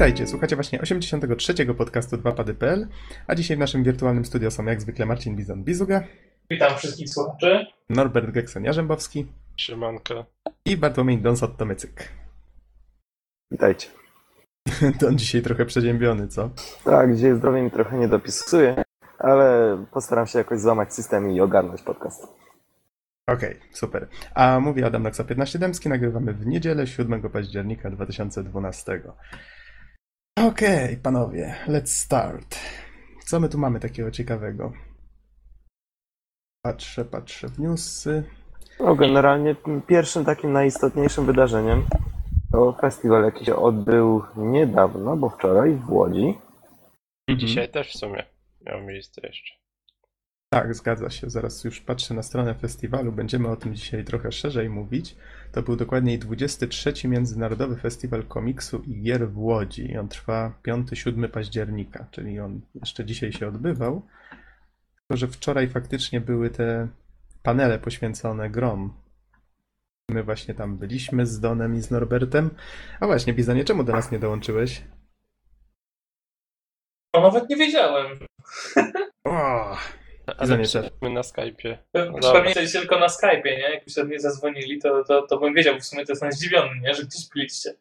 Witajcie, słuchacie właśnie 83. podcastu 2pady.pl, a dzisiaj w naszym wirtualnym studio są jak zwykle Marcin Bizon-Bizuga, Witam wszystkich słuchaczy. Norbert Geksen-Jarzębowski Siemanko. i Bartłomiej Donsot-Tomycyk. Witajcie. Don dzisiaj trochę przeziębiony, co? Tak, dzisiaj zdrowie mi trochę nie dopisuje, ale postaram się jakoś złamać system i ogarnąć podcast. Okej, super. A mówi Adam Naksa 15 Dębski, nagrywamy w niedzielę 7 października 2012. Okej, panowie, let's start. Co my tu mamy takiego ciekawego? Patrzę, patrzę w newsy. No, generalnie pierwszym takim najistotniejszym wydarzeniem to festiwal, jaki się odbył niedawno, bo wczoraj w Łodzi. I dzisiaj też w sumie miał miejsce jeszcze. Tak, zgadza się. Zaraz już patrzę na stronę festiwalu. Będziemy o tym dzisiaj trochę szerzej mówić. To był dokładniej 23. Międzynarodowy Festiwal Komiksu i Gier w Łodzi. On trwa 5-7 października, czyli on jeszcze dzisiaj się odbywał. To, że wczoraj faktycznie były te panele poświęcone grom. My właśnie tam byliśmy z Donem i z Norbertem. A właśnie, Bizanie, czemu do nas nie dołączyłeś? No nawet nie wiedziałem. O, Ale Zamieszczę. my na Skype'ie. Dobra. Pamiętajcie tylko na Skype'ie, nie? Jakbyście do mnie zadzwonili, to, to, to bym wiedział, bo w sumie to jestem zdziwiony, nie? Że gdzieś byliście.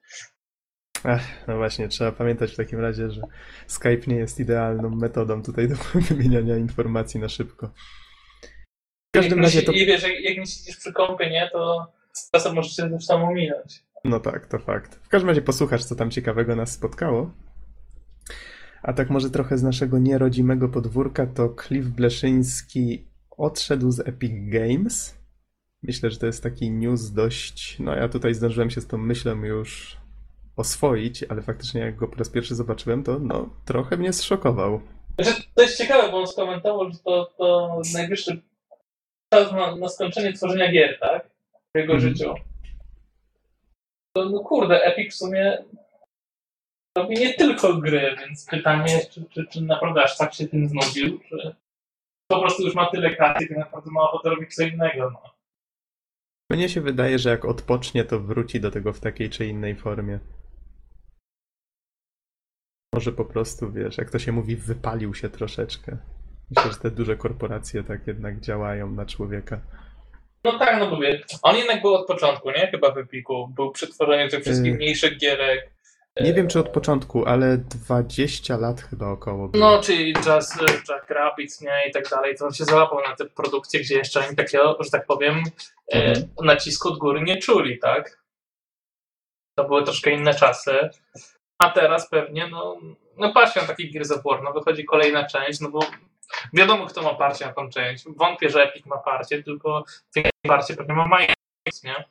Ach, no właśnie, trzeba pamiętać w takim razie, że Skype nie jest idealną metodą tutaj do wymieniania informacji na szybko. W każdym razie to. I wiesz, jak, jak nie siedzisz przy kąpie, nie? To czasem możesz się tam ominąć. No tak, to fakt. W każdym razie posłuchasz, co tam ciekawego nas spotkało. A tak może trochę z naszego nierodzimego podwórka, to Cliff Bleszyński odszedł z Epic Games. Myślę, że to jest taki news dość. No, ja tutaj zdążyłem się z tą myślą już oswoić, ale faktycznie jak go po raz pierwszy zobaczyłem, to no, trochę mnie zszokował. Znaczy, to jest ciekawe, bo on skomentował, że to, to najwyższy czas na, na skończenie tworzenia gier, tak? W jego Mhm. życiu. To, no kurde, Epic w sumie robi nie tylko gry, więc pytanie jest, czy, czy, czy naprawdę aż tak się tym znudził, czy po prostu już ma tyle kasy, że naprawdę ma ochotę robić co innego. No. Mnie się wydaje, że jak odpocznie, to wróci do tego w takiej czy innej formie. Może po prostu, wiesz, jak to się mówi, wypalił się troszeczkę. Myślę, że te duże korporacje tak jednak działają na człowieka. no tak, no mówię. On jednak był od początku, nie? Chyba w Epiku. Był przy tworzeniu tych wszystkich Yy. mniejszych gierek. Nie wiem, czy od początku, ale 20 lat chyba około. było. No, czyli Jazz, Jack Rabbit, nie, i tak dalej, to on się załapał na te produkcje, gdzie jeszcze oni takiego, że tak powiem, e, Mhm. nacisku od góry nie czuli, tak? To były troszkę inne czasy. A teraz pewnie, no, no patrzcie na taki Gears of War, no wychodzi kolejna część, no bo wiadomo, kto ma parcie na tą część. Wątpię, że Epic ma parcie, tylko większe parcie pewnie ma Microsoft, nie?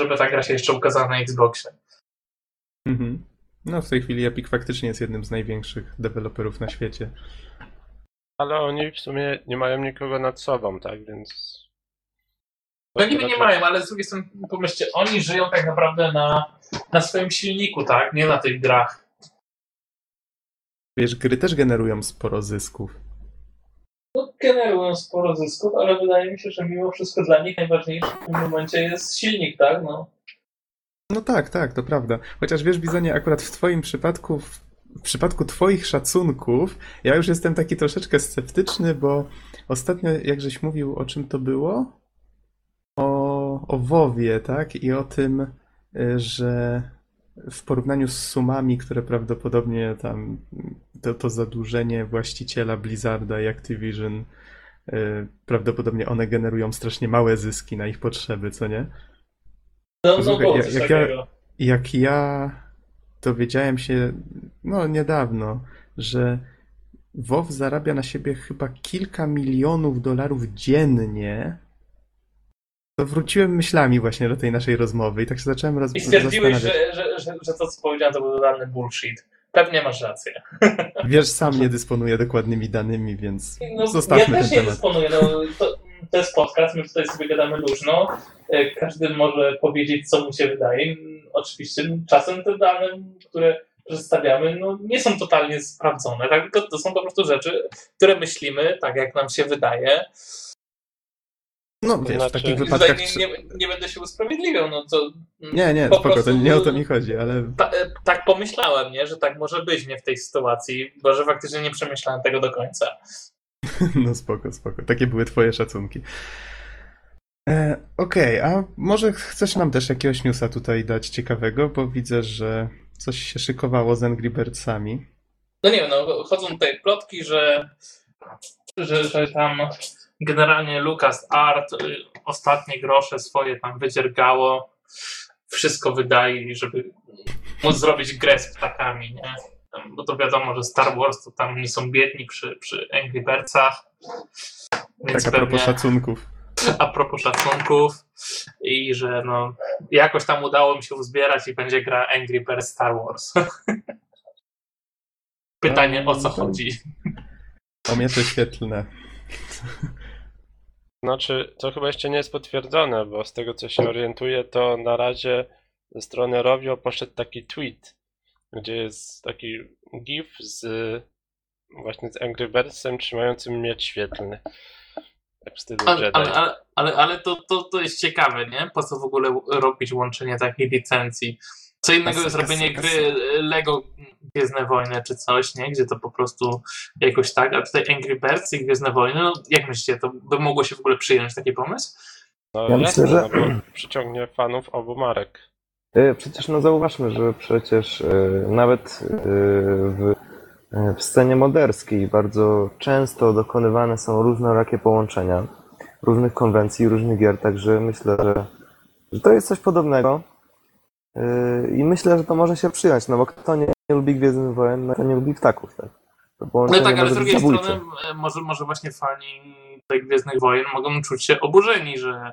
Żeby ta gra się jeszcze ukazała na Xboxie. Mhm. No, w tej chwili Epic faktycznie jest jednym z największych deweloperów na świecie. Ale oni w sumie nie mają nikogo nad sobą, tak? Więc. No niby nie mają, ale z drugiej strony pomyślcie, oni żyją tak naprawdę na, na swoim silniku, tak? Nie na tych grach. Wiesz, gry też generują sporo zysków. No, generują sporo zysków, ale wydaje mi się, że mimo wszystko dla nich najważniejszy w tym momencie jest silnik, tak? No. No tak, tak, to prawda. Chociaż wiesz, Bizonie, akurat w twoim przypadku, w, przypadku twoich szacunków, ja już jestem taki troszeczkę sceptyczny, bo ostatnio, jak żeś mówił, o czym to było? O, o WoWie, tak? I o tym, y, że w porównaniu z sumami, które prawdopodobnie tam, to, to zadłużenie właściciela Blizzarda i Activision, y, prawdopodobnie one generują strasznie małe zyski na ich potrzeby, co nie? No, no Słuchaj, było jak- jak ja-. Jak ja dowiedziałem się, no niedawno, że WoW zarabia na siebie chyba kilka milionów dolarów dziennie, to wróciłem myślami właśnie do tej naszej rozmowy i tak się zacząłem roz- I stwierdziłeś, że, że, że, że to, co powiedziałem, to był totalny bullshit. Pewnie masz rację. Wiesz, sam nie dysponuję dokładnymi danymi, więc No, zostawmy ja ten też nie temat. dysponuję. No, to, to jest podcast, my tutaj sobie gadamy luźno. E, Każdy może powiedzieć, co mu się wydaje. Oczywiście czasem te dane, które przedstawiamy, no, nie są totalnie sprawdzone, tak? tylko to są po prostu rzeczy, które myślimy, tak jak nam się wydaje. No wiesz, w znaczy- takich I tutaj wypadkach... nie, nie, nie będę się usprawiedliwiał, no to... Nie, nie, po spoko, to prostu- nie o to mi chodzi, ale Ta, e, tak pomyślałem, nie, że tak może być nie w tej sytuacji, bo że faktycznie nie przemyślałem tego do końca. no spoko, spoko. Takie były twoje szacunki. E, Okej, a może chcesz nam też jakiegoś newsa tutaj dać ciekawego, bo widzę, że coś się szykowało z Angry Birdsami. No nie wiem, no, chodzą tutaj plotki, że, że, że tam generalnie Lucas Art y, ostatnie grosze swoje tam wydziergało, wszystko wydaje, żeby móc zrobić grę z ptakami, nie? Tam, Bo to wiadomo, że Star Wars to tam nie są biedni przy, przy Angry Birdsach. Więc Tak a propos pewnie szacunków. a propos szacunków i że no jakoś tam udało mi się uzbierać i będzie gra Angry Birds Star Wars. Pytanie o co chodzi? O miecze świetlne. Znaczy, to chyba jeszcze nie jest potwierdzone, bo z tego co się orientuję, to na razie ze strony Rovio poszedł taki tweet, gdzie jest taki gif z właśnie z Angry Birdsem trzymającym miecz świetlny. Tak w stylu Ale, Jedi. ale, ale, ale, ale to, to, to jest ciekawe, nie? Po co w ogóle robić łączenie takiej licencji? Co innego jest robienie gry Lego Gwiezdne Wojny czy coś, nie? Gdzie to po prostu jakoś tak, a tutaj Angry Birds i Gwiezdne Wojny, no jak myślicie, to by mogło się w ogóle przyjąć taki pomysł? No Ja jasne, myślę, że- no bo przyciągnie fanów obu marek. E, Przecież no zauważmy, że przecież e, nawet e, w, w scenie moderskiej bardzo często dokonywane są różnorakie połączenia różnych konwencji, różnych gier, także myślę, że, że to jest coś podobnego i myślę, że to może się przyjąć, no bo kto nie, nie lubi Gwiezdnych Wojen, no to nie lubi ptaków, tak? No tak, ale z drugiej strony może, może właśnie fani tych Gwiezdnych Wojen mogą czuć się oburzeni, że,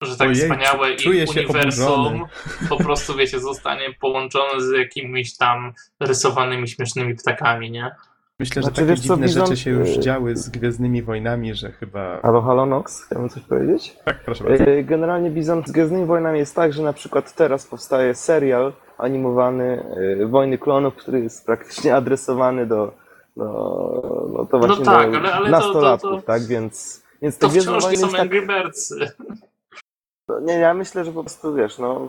że tak Ojej, wspaniałe ich uniwersum oburzony. po prostu, wiecie, zostanie połączone z jakimiś tam rysowanymi, śmiesznymi ptakami, nie? Myślę, że Znaczy, takie wiesz dziwne rzeczy się już y- działy z Gwiezdnymi Wojnami, że chyba... Halo, halo, Nox, chciałbym coś powiedzieć? Tak, proszę bardzo. E, Generalnie Bizon z Gwiezdnymi Wojnami jest tak, że na przykład teraz powstaje serial animowany e, Wojny Klonów, który jest praktycznie adresowany do, do no to właśnie tak, do ale- ale to- nastolatków, to- to- tak, więc, więc To Gwiezdne Wojny są tak, Angry Birds. nie, ja myślę, że po prostu wiesz, no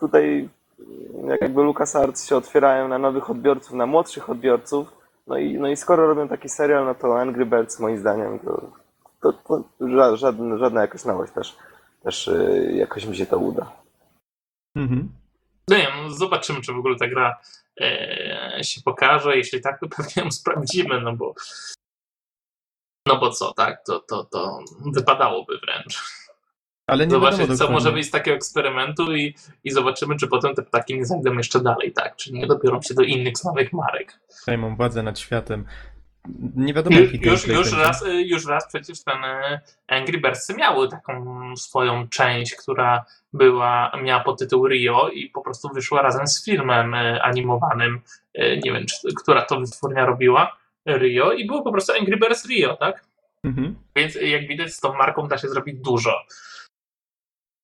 tutaj jakby LucasArts się otwierają na nowych odbiorców, na młodszych odbiorców, no i, no i skoro robią taki serial, no to Angry Birds moim zdaniem to, to, to ża- żadna, żadna jakaś nowość też, też e, jakoś mi się to uda. Mhm. No nie wiem, no zobaczymy, czy w ogóle ta gra e, się pokaże. Jeśli tak, to pewnie ją sprawdzimy, no bo no bo co, tak, to, to, to wypadałoby wręcz. Ale nie Zobaczyć, co może wyjść z takiego eksperymentu i, i zobaczymy, czy potem te ptaki nie zajdą jeszcze dalej, tak? Czy nie dobiorą się do innych znanych marek. Przejmą władzę nad światem. Nie wiadomo, jaki już, już, będzie. raz, y, już raz przecież ten y, Angry Birdsy miały taką swoją część, która była, miała podtytuł Rio i po prostu wyszła razem z filmem y, animowanym. Nie wiem, czy, która to wytwórnia robiła. Rio i było po prostu Angry Birds Rio, tak? Mhm. Więc jak widać z tą marką da się zrobić dużo.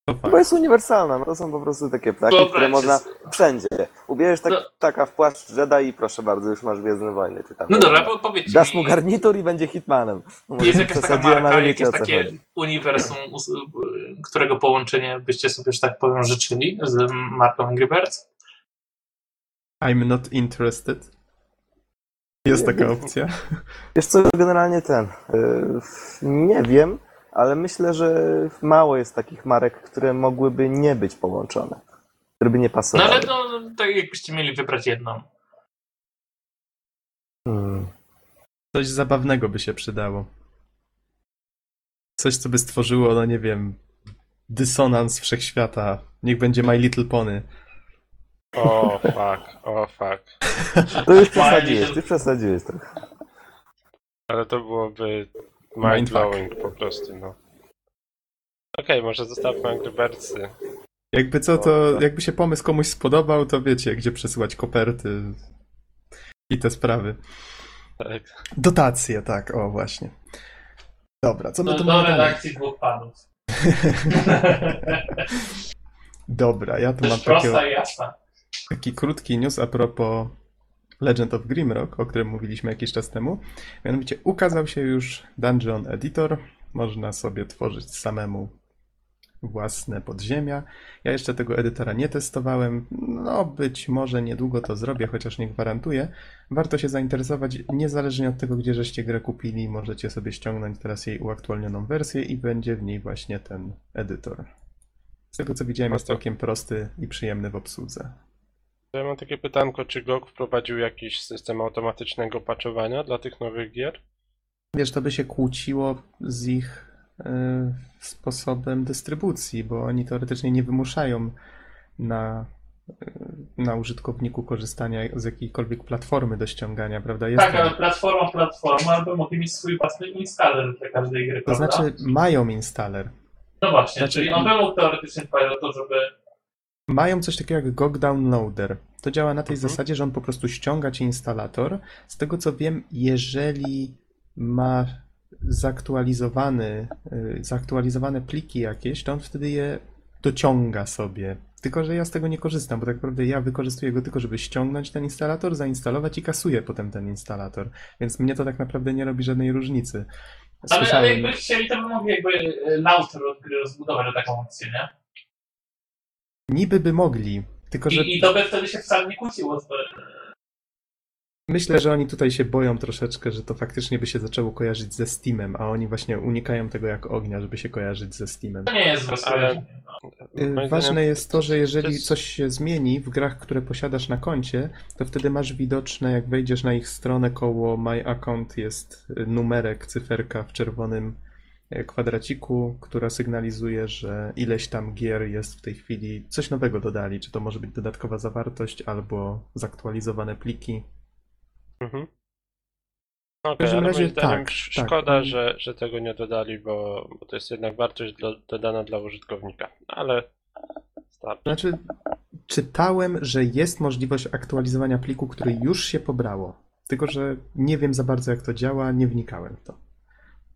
To Bo jest uniwersalna, no to są po prostu takie ptaki, Wyobraźcie które można wszędzie. Ubierzesz tak, No. ptaka w płaszcz Jedi i proszę bardzo, już masz Gwiezdne Wojny. Czy tam No dobra, po- powiedzcie Dasz mi, mu garnitur i będzie hitmanem. Jest jakaś taka przesadziłem, marka, ale wiecie, jakieś o co takie chodzi. uniwersum, us- y, którego połączenie byście sobie, że tak powiem, życzyli z marką Angry Birds? I'm not interested. Jest taka opcja. Wiesz co, generalnie ten, yy, nie wiem, ale myślę, że mało jest takich marek, które mogłyby nie być połączone. Które by nie No pasowały. ale no, tak jakbyście mieli wybrać jedną. Hmm. Coś zabawnego by się przydało. Coś, co by stworzyło, no nie wiem, dysonans wszechświata. Niech będzie My Little Pony. O fuck, o fuck. To już przesadziłeś, ty przesadziłeś trochę. Ale to byłoby. Mind-blowing po prostu, no. Okej, może zostawmy Angry Birdsy. Jakby co, to jakby się pomysł komuś spodobał, to wiecie, gdzie przesyłać koperty i te sprawy. Tak. Dotacje, tak, o właśnie. Dobra, co my Do, tu do mamy dalej? redakcji dwóch panów. Dobra, ja tu mam Dość takiego, jasna. taki krótki news a propos Legend of Grimrock, o którym mówiliśmy jakiś czas temu. Mianowicie ukazał się już Dungeon Editor, można sobie tworzyć samemu własne podziemia. Ja jeszcze tego edytora nie testowałem. No, być może niedługo to zrobię, chociaż nie gwarantuję. Warto się zainteresować, niezależnie od tego, gdzie żeście grę kupili, możecie sobie ściągnąć teraz jej uaktualnioną wersję i będzie w niej właśnie ten edytor. Z tego co widziałem, jest całkiem prosty i przyjemny w obsłudze. Ja mam takie pytanko, czy GOG wprowadził jakiś system automatycznego patchowania dla tych nowych gier? Wiesz, to by się kłóciło z ich e, sposobem dystrybucji, bo oni teoretycznie nie wymuszają na, e, na użytkowniku korzystania z jakiejkolwiek platformy do ściągania, prawda? Jest Tak, ale platforma, platforma, albo mogli mieć swój własny installer dla każdej gry, To prawda? znaczy mają installer. No właśnie, znaczy- czyli on by mógł teoretycznie dbać o to, żeby... Mają coś takiego jak GOG Downloader. To działa na tej Mhm. zasadzie, że on po prostu ściąga ci instalator. Z tego co wiem, jeżeli ma zaktualizowany, y, zaktualizowane pliki jakieś, to on wtedy je dociąga sobie. Tylko, że ja z tego nie korzystam, bo tak naprawdę ja wykorzystuję go tylko, żeby ściągnąć ten instalator, zainstalować i kasuję potem ten instalator. Więc mnie to tak naprawdę nie robi żadnej różnicy. Ale, ale Słyszałem, jakby chcieli, to by mogli jakby launcher od gry rozbudować na taką opcję, nie? Niby by mogli, tylko że I, I to by wtedy się wcale nie kłóciło z... Myślę, że oni tutaj się boją troszeczkę, że to faktycznie by się zaczęło kojarzyć ze Steamem, a oni właśnie unikają tego jak ognia, żeby się kojarzyć ze Steamem. To nie jest Ale-. Y, Ważne jest to, że jeżeli coś się zmieni w grach, które posiadasz na koncie, to wtedy masz widoczne, jak wejdziesz na ich stronę koło My Account jest numerek, cyferka w czerwonym kwadraciku, która sygnalizuje, że ileś tam gier jest w tej chwili, coś nowego dodali, czy to może być dodatkowa zawartość albo zaktualizowane pliki. Mhm. Okej, każdym ale razie tak, tak. szkoda, że, że tego nie dodali, bo, bo to jest jednak wartość dla, dodana dla użytkownika. Ale starczy. Znaczy, czytałem, że jest możliwość aktualizowania pliku, który już się pobrało. Tylko, że nie wiem za bardzo, jak to działa, nie wnikałem w to.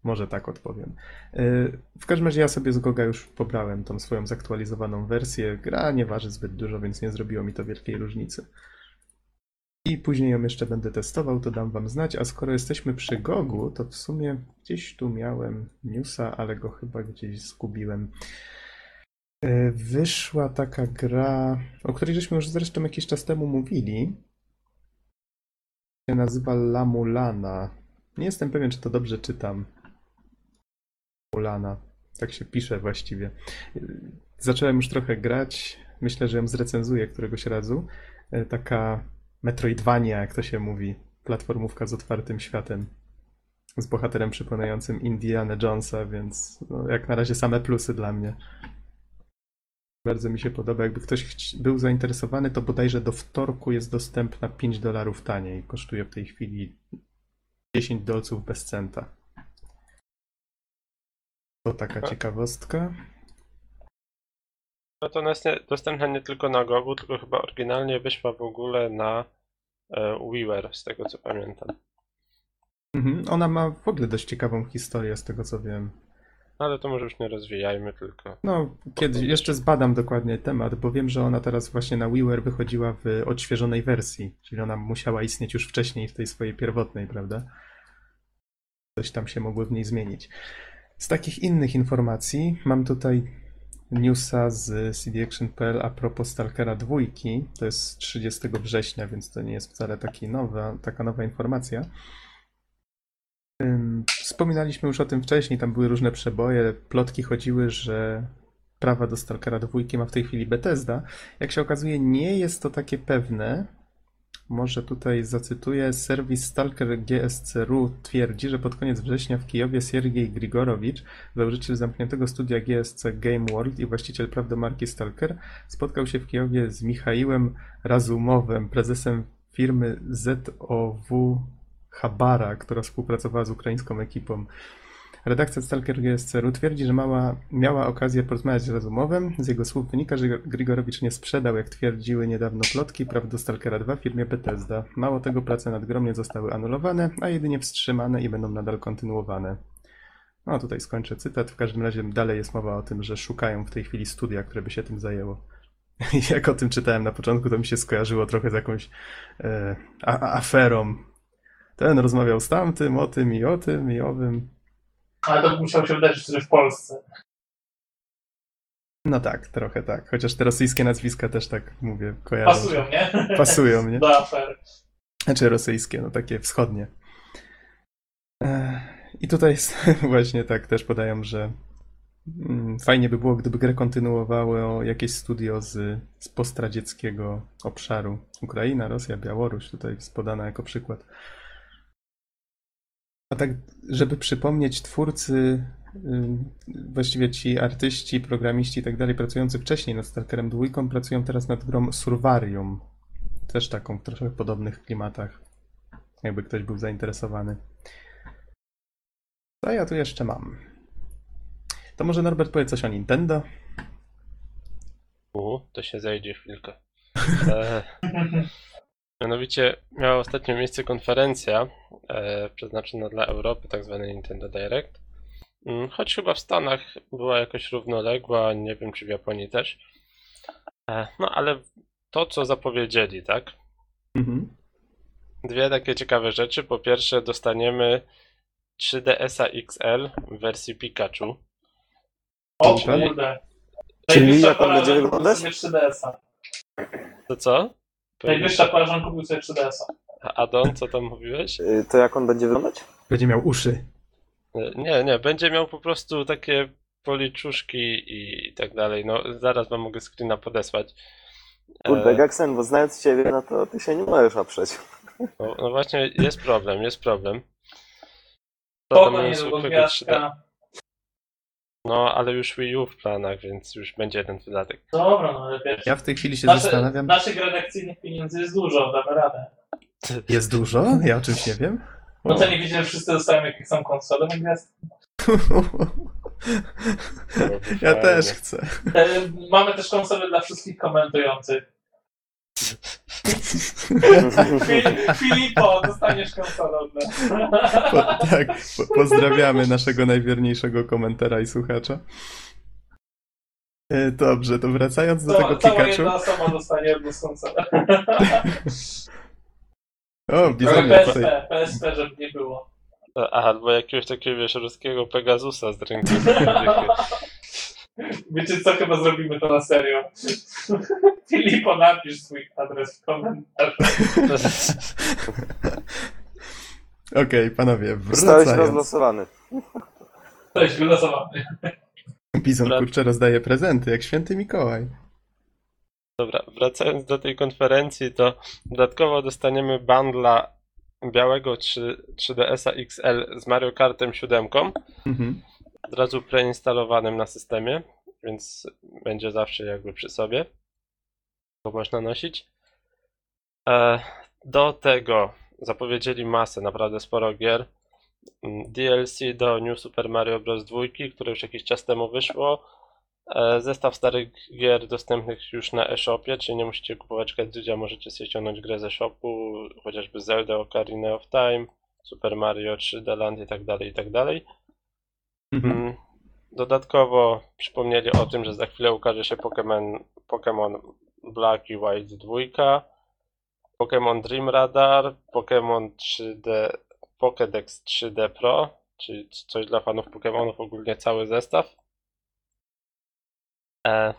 Może tak odpowiem. Yy, W każdym razie ja sobie z Goga już pobrałem tą swoją zaktualizowaną wersję. Gra nie waży zbyt dużo, więc nie zrobiło mi to wielkiej różnicy. I później ją jeszcze będę testował, to dam wam znać. A skoro jesteśmy przy Gogu, to w sumie gdzieś tu miałem newsa, ale go chyba gdzieś zgubiłem. E, Wyszła taka gra, o której żeśmy już zresztą jakiś czas temu mówili. Się nazywa La Mulana. Nie jestem pewien, czy to dobrze czytam. Mulana. Tak się pisze właściwie. Zacząłem już trochę grać. Myślę, że ją zrecenzuję któregoś razu. E, Taka Metroidvania, jak to się mówi. Platformówka z otwartym światem. Z bohaterem przypominającym Indiana Jonesa, więc no, jak na razie same plusy dla mnie. Bardzo mi się podoba. Jakby ktoś był zainteresowany, to bodajże do wtorku jest dostępna 5 dolarów taniej. Kosztuje w tej chwili 10 dolców bez centa. To taka ciekawostka. No to jest nie, dostępna nie tylko na Gogu, tylko chyba oryginalnie wyszła w ogóle na e, WiiWare, z tego co pamiętam. Mhm. Ona ma w ogóle dość ciekawą historię, z tego co wiem. Ale to może już nie rozwijajmy, tylko No, kiedy jeszcze zbadam dokładnie temat, bo wiem, że ona teraz właśnie na WiiWare wychodziła w odświeżonej wersji, czyli ona musiała istnieć już wcześniej w tej swojej pierwotnej, prawda? Coś tam się mogło w niej zmienić. Z takich innych informacji mam tutaj newsa z cdaction.pl a propos Stalkera 2. To jest 30 września, więc to nie jest wcale taki nowa, taka nowa informacja. Wspominaliśmy już o tym wcześniej, tam były różne przeboje, plotki chodziły, że prawa do Stalkera 2 ma w tej chwili Bethesda. Jak się okazuje, nie jest to takie pewne. Może tutaj zacytuję. Serwis Stalker GSC.ru twierdzi, że pod koniec września w Kijowie Siergiej Grigorowicz, założyciel zamkniętego studia GSC Game World i właściciel praw do marki Stalker, spotkał się w Kijowie z Michaiłem Razumowem, prezesem firmy ZOW Habara, która współpracowała z ukraińską ekipą. Redakcja Stalker GSC.ru twierdzi, że mała, miała okazję porozmawiać z Razumowem. Z jego słów wynika, że Grigorowicz nie sprzedał, jak twierdziły niedawno plotki, praw do Stalkera 2 firmie Bethesda. Mało tego, prace nad grą nie zostały anulowane, a jedynie wstrzymane i będą nadal kontynuowane. No, tutaj skończę cytat. W każdym razie dalej jest mowa o tym, że szukają w tej chwili studia, które by się tym zajęło. Jak o tym czytałem na początku, to mi się skojarzyło trochę z jakąś e, a- aferą. Ten rozmawiał z tamtym, o tym i o tym i owym. Ale to musiał się wydarzyć wtedy w Polsce. No tak, trochę tak. Chociaż te rosyjskie nazwiska też tak mówię, kojarzą. Pasują, nie? Pasują, nie? Znaczy rosyjskie, no takie wschodnie. Ech, I tutaj jest właśnie tak też podają, że mm, fajnie by było, gdyby grę kontynuowało jakieś studio z, z postradzieckiego obszaru. Ukraina, Rosja, Białoruś, tutaj jest podana jako przykład. A tak, żeby przypomnieć, twórcy, właściwie ci artyści, programiści i tak dalej, pracujący wcześniej nad Stalkerem 2, pracują teraz nad grą Survarium. Też taką w trochę podobnych klimatach. Jakby ktoś był zainteresowany. Co ja tu jeszcze mam? To może Norbert powie coś o Nintendo? U, to się zajdzie chwilkę. Mianowicie miała ostatnio miejsce konferencja e, przeznaczona dla Europy, tak zwany Nintendo Direct. Mm, Choć chyba w Stanach była jakoś równoległa, nie wiem czy w Japonii też. E, no ale to, co zapowiedzieli, tak? Mhm. Dwie takie ciekawe rzeczy. Po pierwsze, dostaniemy 3DS-a XL w wersji Pikachu. O Tutaj? kurde. Czyli jak on będzie wyglądać? kupił sobie 3DS-a. To co? Najwyższa że kupił sobie 3DS-a. Adon, co tam mówiłeś? Y, To jak on będzie wyglądać? Będzie miał uszy. E, Nie, nie, będzie miał po prostu takie policzuszki i tak dalej. No, zaraz wam mogę screena podesłać. E, Kurde, Gaxen, bo znając ciebie, no to ty się nie możesz oprzeć. no, no właśnie, jest problem, jest problem. To zwykłego 3D. gwiazdka. No, ale już Wii U w planach, więc już będzie jeden dodatek. Dobra, no ale wiesz. Ja w tej chwili się Nasze, zastanawiam. naszych redakcyjnych pieniędzy jest dużo, damy radę. Jest dużo? Ja o czymś nie wiem. No to nie widzę, że wszyscy dostają jakieś są konsole na gwiazd. Ja też chcę. E, Mamy też konsole dla wszystkich komentujących. Fi- Filipo, dostaniesz konsolę od nas. Po, tak, po, pozdrawiamy naszego najwierniejszego komentara i słuchacza. E, Dobrze, to wracając do tego Cała, cała Pikachu. jedna osoba dostanie konsolę. O, Ale bizonie tutaj. PSP, PSP, żeby nie było. Aha, albo jakiegoś takiego, wiesz, ruskiego Pegasusa z rynku. Wiecie co, chyba zrobimy to na serio. Filipo, napisz swój adres w komentarzu. Okej, panowie, Zostałeś wracając. rozlosowany. Cześć, wylosowany. Bizon Dobra. kurczę rozdaje prezenty, jak święty Mikołaj. Dobra, wracając do tej konferencji, to dodatkowo dostaniemy bundla białego 3, 3DS-a XL z Mario Kartem 7, Mhm. Od razu preinstalowanym na systemie, więc będzie zawsze jakby przy sobie. Go można nosić. E, do tego zapowiedzieli masę, naprawdę sporo gier. Mm, DLC do New Super Mario Bros. 2, które już jakiś czas temu wyszło. E, Zestaw starych gier dostępnych już na eShopie, czyli nie musicie kupować kartridża, możecie sobie ściągnąć grę ze shopu, chociażby Zelda Ocarina of Time, Super Mario 3D Land i tak dalej, i tak dalej. Mhm. Mm, Dodatkowo przypomnieli o tym, że za chwilę ukaże się Pokémon, Black i White 2, Pokémon Dream Radar, Pokémon 3D, Pokédex 3D Pro, czyli coś dla fanów Pokémonów, ogólnie cały zestaw. E,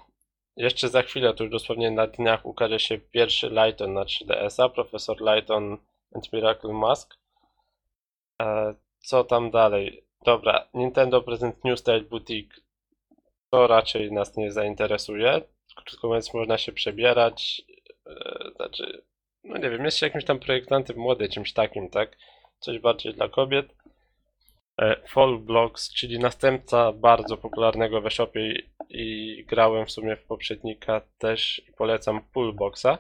jeszcze za chwilę, to już dosłownie na dniach ukaże się pierwszy Lighton na 3DS-a, Profesor Lighton and Miracle Mask. E, co tam dalej? Dobra, Nintendo Present New Style Boutique to raczej nas nie zainteresuje. Krótko mówiąc, można się przebierać. e, Znaczy, no nie wiem, jest się jakimś tam projektantem młody, czymś takim, tak? Coś bardziej dla kobiet. E, Fall Blocks, czyli następca bardzo popularnego w i, i grałem w sumie w poprzednika też i polecam Pullboxa.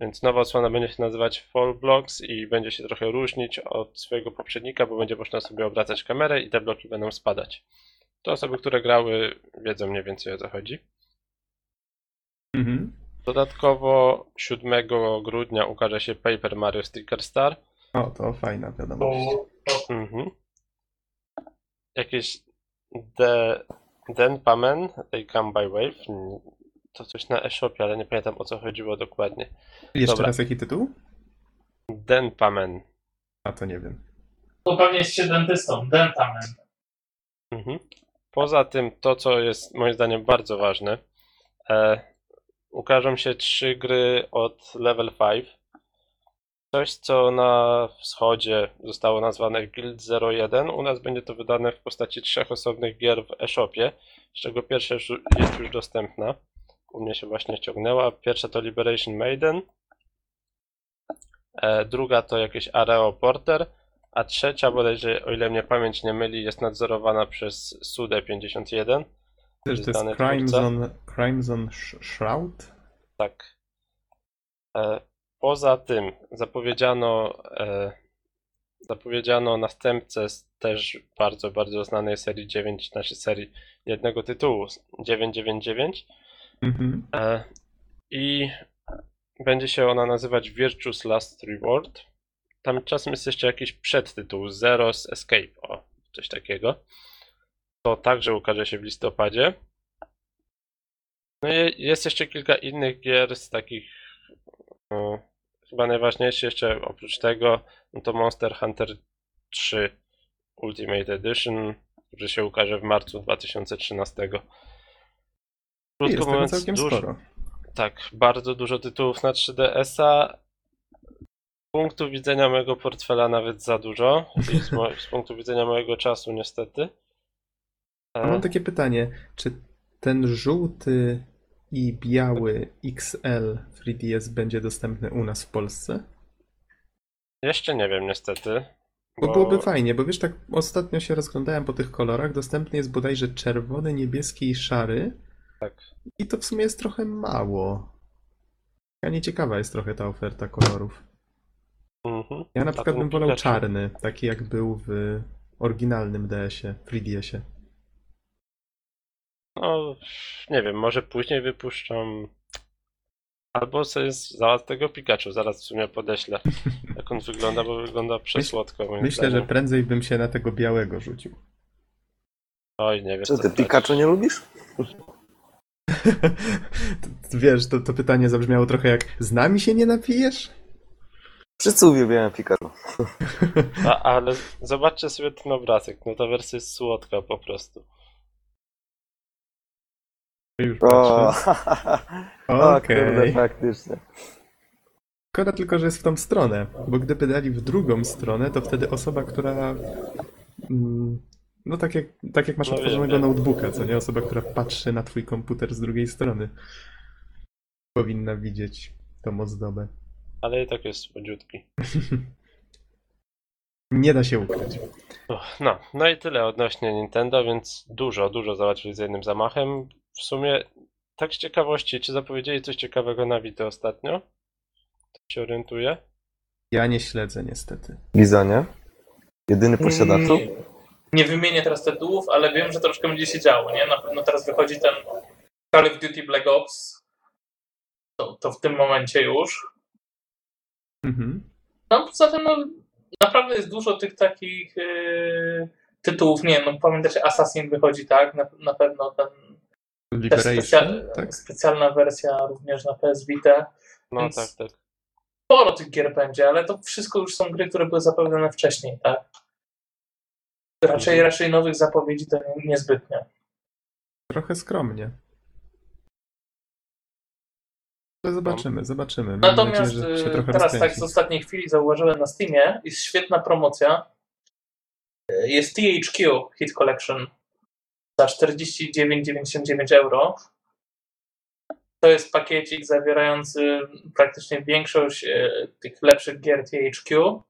Więc nowa odsłona będzie się nazywać Fall Blocks i będzie się trochę różnić od swojego poprzednika, bo będzie można sobie obracać kamerę i te bloki będą spadać. To osoby, które grały, wiedzą mniej więcej o co chodzi. Mhm. Dodatkowo 7 grudnia ukaże się Paper Mario Sticker Star. O, to fajna wiadomość. Mhm. Jakieś The Denpamen, They Come by Wave. To coś na eShopie, ale nie pamiętam o co chodziło dokładnie. Jeszcze Dobra. raz jaki tytuł? Denpamen. A to nie wiem. to pewnie jest się dentystą, dentamen. Mhm. Poza tym, to co jest moim zdaniem bardzo ważne, e, ukażą się trzy gry od Level 5. Coś, co na wschodzie zostało nazwane Guild 01, u nas będzie to wydane w postaci trzech osobnych gier w eShopie, z czego pierwsza już jest już dostępna. U mnie się właśnie ściągnęła. Pierwsza to Liberation Maiden, e, druga to jakieś Areo Porter, a trzecia bodajże, o ile mnie pamięć nie myli, jest nadzorowana przez Sudę51. Też to jest. Crimson, Crimson Sh- Shroud? Tak. E, poza tym zapowiedziano, e, zapowiedziano następcę z też bardzo, bardzo znanej serii 9, znaczy serii jednego tytułu 999 Mhm. e, i będzie się ona nazywać Virtuous Last Reward. Tam czasem jest jeszcze jakiś przedtytuł Zero's Escape, o, coś takiego. To także ukaże się w listopadzie. No i jest jeszcze kilka innych gier z takich no, chyba najważniejszy jeszcze oprócz tego no to Monster Hunter 3 Ultimate Edition, który się ukaże w marcu 2013. Krótko jest mówiąc, całkiem dużo, sporo. tak, bardzo dużo tytułów na 3DS-a. Z punktu widzenia mojego portfela nawet za dużo, z, mo- z punktu widzenia mojego czasu niestety. A mam takie pytanie, czy ten żółty i biały XL 3DS będzie dostępny u nas w Polsce? Jeszcze nie wiem niestety. Bo byłoby fajnie, bo wiesz, tak ostatnio się rozglądałem po tych kolorach, dostępny jest bodajże czerwony, niebieski i szary Tak. i to w sumie jest trochę mało. Ja nieciekawa jest trochę ta oferta kolorów. Mhm. Ja na przykład bym wolał czarny, taki jak był w oryginalnym DS-ie, 3DS-ie. No, nie wiem, może później wypuszczą. Albo sobie załatw tego Pikachu, zaraz w sumie podeślę. Jak on wygląda, bo wygląda przesłodko moim Myślę, że zdaniem. prędzej bym się na tego białego rzucił. Oj, nie wiesz Co ty, Pikachu nie lubisz? Wiesz, to, to pytanie zabrzmiało trochę jak z nami się nie napijesz? Wszyscy uwielbiają Pikachu. A, ale zobaczcie sobie ten obrazek, no ta wersja jest słodka po prostu. Już O, Okej. kurde, faktycznie. Szkoda tylko, że jest w tą stronę, bo gdyby dali w drugą stronę, to wtedy osoba, która. No tak jak, tak jak masz No otworzonego wiem. notebooka, co nie? Osoba, która patrzy na twój komputer z drugiej strony, powinna widzieć tą ozdobę. Ale i tak jest słodziutki. Nie da się ukryć. No, no i tyle odnośnie Nintendo, więc dużo, dużo załatwili z jednym zamachem. W sumie, tak z ciekawości, czy zapowiedzieli coś ciekawego na Vita ostatnio? Tak się orientuję? Ja nie śledzę niestety. Bizonie? Jedyny posiadaczu? Nie, nie wymienię teraz tytułów, ale wiem, że troszkę będzie się działo, nie? Na pewno teraz wychodzi ten Call of Duty Black Ops. To, to w tym momencie już. Mhm. No poza tym, no, naprawdę jest dużo tych takich yy, tytułów. Nie no pamiętacie, Assassin wychodzi, tak? Na, na pewno ten też Liberation, specja- tak? specjalna wersja również na PS Vita. No Więc- tak, tak. Sporo tych gier będzie, ale to wszystko już są gry, które były zapowiadane wcześniej, tak? Raczej, raczej nowych zapowiedzi to nie, niezbytnie. Trochę skromnie. Ale zobaczymy, zobaczymy. Mam Natomiast nadzieję, trochę teraz tak z ostatniej chwili zauważyłem na Steamie, jest świetna promocja. Y, Jest THQ Hit Collection za 49,99 euro. To jest pakiecik zawierający praktycznie większość y, tych lepszych gier THQ.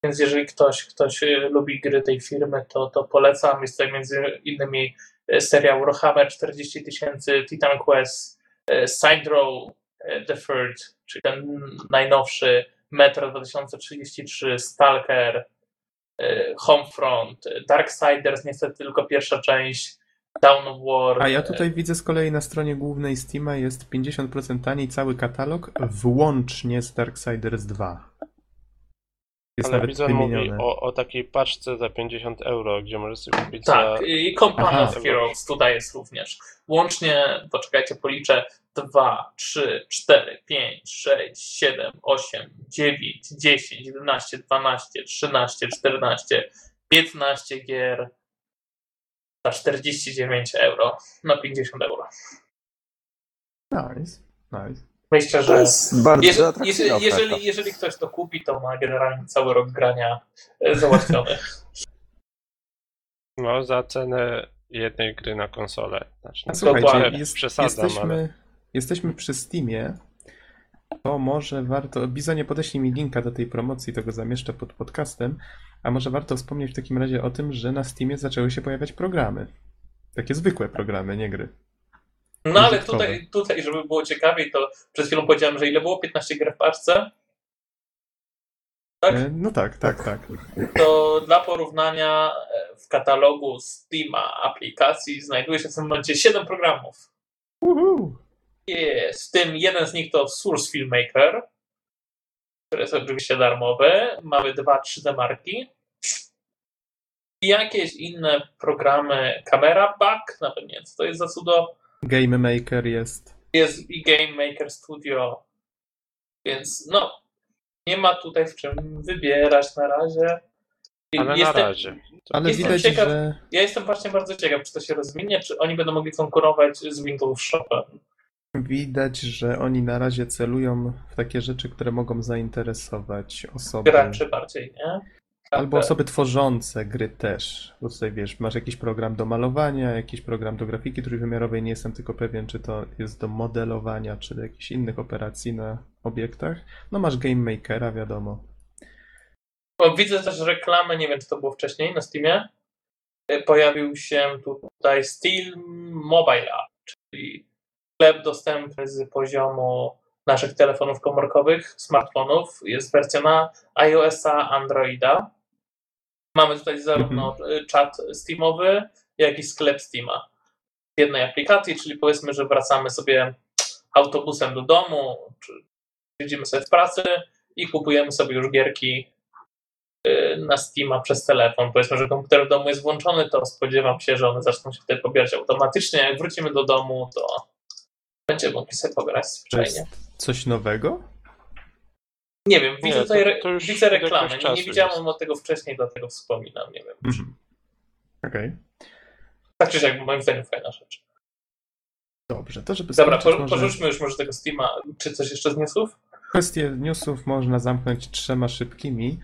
Y, Więc jeżeli ktoś, ktoś y, lubi gry tej firmy, to, to polecam. Jest tutaj między innymi y, seria Warhammer 40 tysięcy, Titan Quest, e, Side The Third, czyli ten najnowszy, Metro 2033, Stalker, Homefront, Darksiders, niestety tylko pierwsza część, Dawn of War. A ja tutaj widzę z kolei na stronie głównej Steama jest 50% taniej cały katalog, włącznie z Darksiders 2. Jest Ale nawet Bizon mówi wymienione. o, o takiej paczce za 50 euro, gdzie możesz sobie kupić Tak, za... i Company Aha. of Heroes tutaj jest również. Łącznie, poczekajcie, policzę, 2, 3, 4, 5, 6, 7, 8, 9, 10, 11, 12, 13, 14, 15 gier za 49 euro na 50 euro. Nice, nice. Myślę, że jest bardzo jeżeli, jeżeli, jeżeli, jeżeli ktoś to kupi, to ma generalnie cały rok grania e, załatwiony. No, za cenę jednej gry na konsolę. Znaczy, A no, słuchajcie, jest, przesadzam, jesteśmy, ale jesteśmy przy Steamie. To może warto. Bizonie podeślij mi linka do tej promocji, to go zamieszczę pod podcastem. A może warto wspomnieć w takim razie o tym, że na Steamie zaczęły się pojawiać programy. Takie zwykłe programy, nie gry. No ale tutaj, tutaj, żeby było ciekawiej, to przed chwilą powiedziałem, że ile było? 15 gier w paczce? Tak? E, No tak, tak, tak. To dla porównania e, w katalogu Steama aplikacji znajduje się w tym momencie 7 programów. Uhu. Jest, w tym jeden z nich to Source Filmmaker, który jest oczywiście darmowy. Mamy dwa 3D marki. I jakieś inne programy, Camera Back, nawet nie wiem, co to jest za cudo. Game Maker jest. Jest i Game Maker Studio, więc no, nie ma tutaj w czym wybierać na razie. Ale na jestem, razie. Ale Jestem widać, ciekaw- że. Ja jestem właśnie bardzo ciekaw, czy to się rozwinie, czy oni będą mogli konkurować z Windows Shopem. Widać, że oni na razie celują w takie rzeczy, które mogą zainteresować osoby. Graczy bardziej, nie? Albo osoby tworzące gry też. Bo tutaj wiesz, masz jakiś program do malowania, jakiś program do grafiki trójwymiarowej. Nie jestem tylko pewien, czy to jest do modelowania, czy do jakichś innych operacji na obiektach. No masz Game Makera, wiadomo. Bo widzę też reklamę, nie wiem czy to było wcześniej na Steamie. Y, Pojawił się tutaj Steel Mobile App, czyli sklep dostępny z poziomu naszych telefonów komórkowych, smartfonów. Jest wersja na iOS-a, Androida. Mamy tutaj zarówno y, czat Steamowy, jak i sklep Steama w jednej aplikacji, czyli powiedzmy, że wracamy sobie autobusem do domu, czy siedzimy sobie w pracy i kupujemy sobie już gierki y, na Steama przez telefon. Powiedzmy, że komputer w domu jest włączony, to spodziewam się, że one zaczną się wtedy pobierać automatycznie. Jak wrócimy do domu, to będziemy mogli sobie pograć zwyczajnie. coś nowego? Nie wiem, widzę Nie, tutaj to- re- to widzę reklamę. Nie, nie widziałem jest. o tego wcześniej, dlatego wspominam. Nie wiem. Mhm. Okej. Tak czy siak, moim zdaniem fajna rzecz. Dobrze, to żeby Dobra, skończyć po, może porzućmy już może tego Steama. Czy coś jeszcze z newsów? kwestię newsów można zamknąć trzema szybkimi.